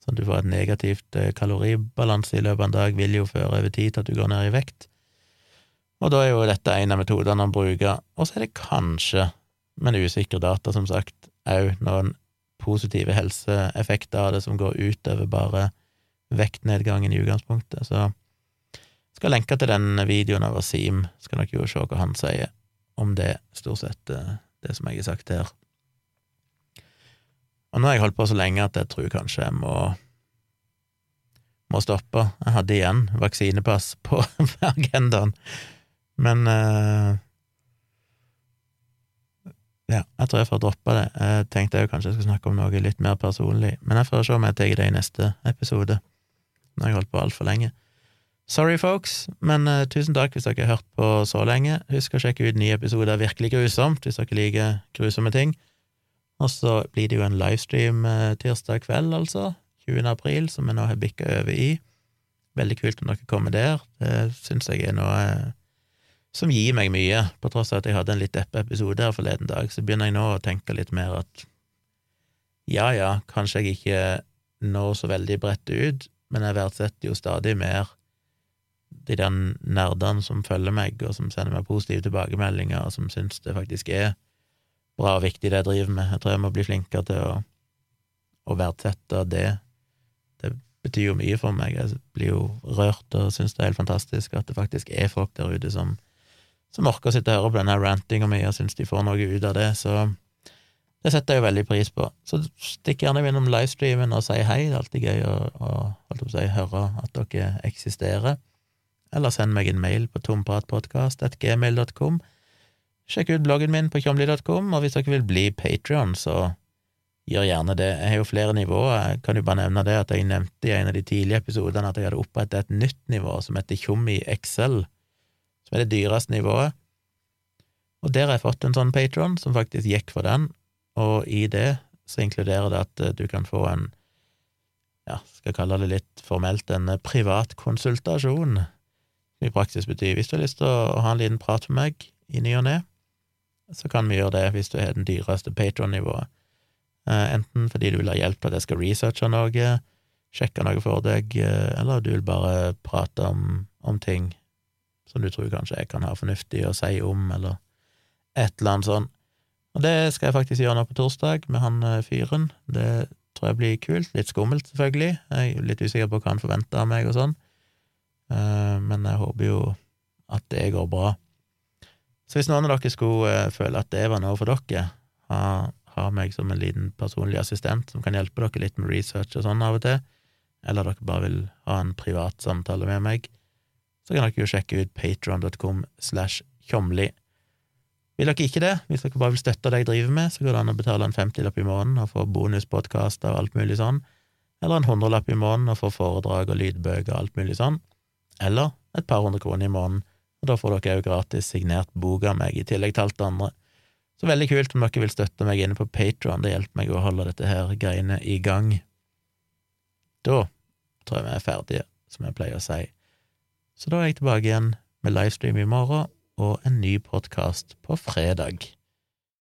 sånn at du får et negativt eh, kaloribalanse i løpet av en dag, vil jo føre over tid til at du går ned i vekt. Og da er jo dette en av metodene han bruker, og så er det kanskje, men usikre data, som sagt, òg noen positive helseeffekter av det som går utover bare vektnedgangen i utgangspunktet. Så skal lenke til den videoen av Wasim, skal dere jo se hva han sier om det, stort sett eh, det som jeg har sagt her. Og nå har jeg holdt på så lenge at jeg tror kanskje jeg må må stoppe. Jeg hadde igjen vaksinepass på agendaen men uh, ja, jeg tror jeg får droppe det. Jeg tenkte jeg kanskje jeg skulle snakke om noe litt mer personlig, men jeg får se om jeg tar det i neste episode. Nå har jeg holdt på altfor lenge. Sorry, folks, men uh, tusen takk hvis dere har hørt på så lenge. Husk å sjekke ut nye episoder Virkelig grusomt, hvis dere liker grusomme ting. Og så blir det jo en livestream uh, tirsdag kveld, altså, 20. april, som vi nå har bikka over i. Veldig kult om dere kommer der. Det syns jeg er noe som gir meg mye. På tross av at jeg hadde en litt deppe-episode her forleden dag, så begynner jeg nå å tenke litt mer at ja, ja, kanskje jeg ikke når så veldig bredt ut, men jeg verdsetter jo stadig mer de der nerdene som følger meg, og som sender meg positive tilbakemeldinger, og som syns det faktisk er bra og viktig det jeg driver med. Jeg tror jeg må bli flinkere til å, å verdsette det. Det betyr jo mye for meg. Jeg blir jo rørt og syns det er helt fantastisk at det faktisk er folk der ute som som orker å sitte og høre på denne rantinga mi og syns de får noe ut av det, så det setter jeg jo veldig pris på. Så stikk gjerne innom livestreamen og si hei, det er alltid gøy å, å, å si, høre at dere eksisterer. Eller send meg en mail på tompratpodkast.gmail.com. Sjekk ut bloggen min på tjomli.com, og hvis dere vil bli Patrion, så gjør gjerne det. Jeg har jo flere nivåer, jeg kan jo bare nevne det at jeg nevnte i en av de tidlige episodene at jeg hadde opprettet et nytt nivå som heter Tjommi XL som er det dyreste nivået. Og der har jeg fått en sånn patron som faktisk gikk for den, og i det så inkluderer det at eh, du kan få en, ja, skal kalle det litt formelt, en privat konsultasjon, som i praksis betyr hvis du har lyst til å ha en liten prat med meg i ny og ne, så kan vi gjøre det hvis du har den dyreste patron-nivået. Eh, enten fordi du vil ha hjelp til at jeg skal researche noe, sjekke noe for deg, eller du vil bare prate om, om ting som du tror kanskje jeg kan ha fornuftig å si om, eller et eller annet sånn. Og det skal jeg faktisk gjøre nå på torsdag med han eh, fyren. Det tror jeg blir kult. Litt skummelt, selvfølgelig. Jeg er litt usikker på hva han forventer av meg og sånn, eh, men jeg håper jo at det går bra. Så hvis noen av dere skulle eh, føle at det var noe for dere, ha, ha meg som en liten personlig assistent som kan hjelpe dere litt med research og sånn av og til, eller dere bare vil ha en privat samtale med meg, så kan dere jo sjekke ut patron.com slash tjomli. Vil dere ikke det, hvis dere bare vil støtte det jeg driver med, så går det an å betale en femtilapp i måneden og få bonuspodkaster og alt mulig sånn, eller en hundrelapp i måneden og få foredrag og lydbøker og alt mulig sånn, eller et par hundre kroner i måneden, og da får dere òg gratis signert bok av meg, i tillegg til alt det andre. Så veldig kult om dere vil støtte meg inne på Patron, det hjelper meg å holde dette her greiene i gang. Da tror jeg vi er ferdige, som jeg pleier å si. Så da er jeg tilbake igjen med livestream i morgen og en ny podkast på fredag.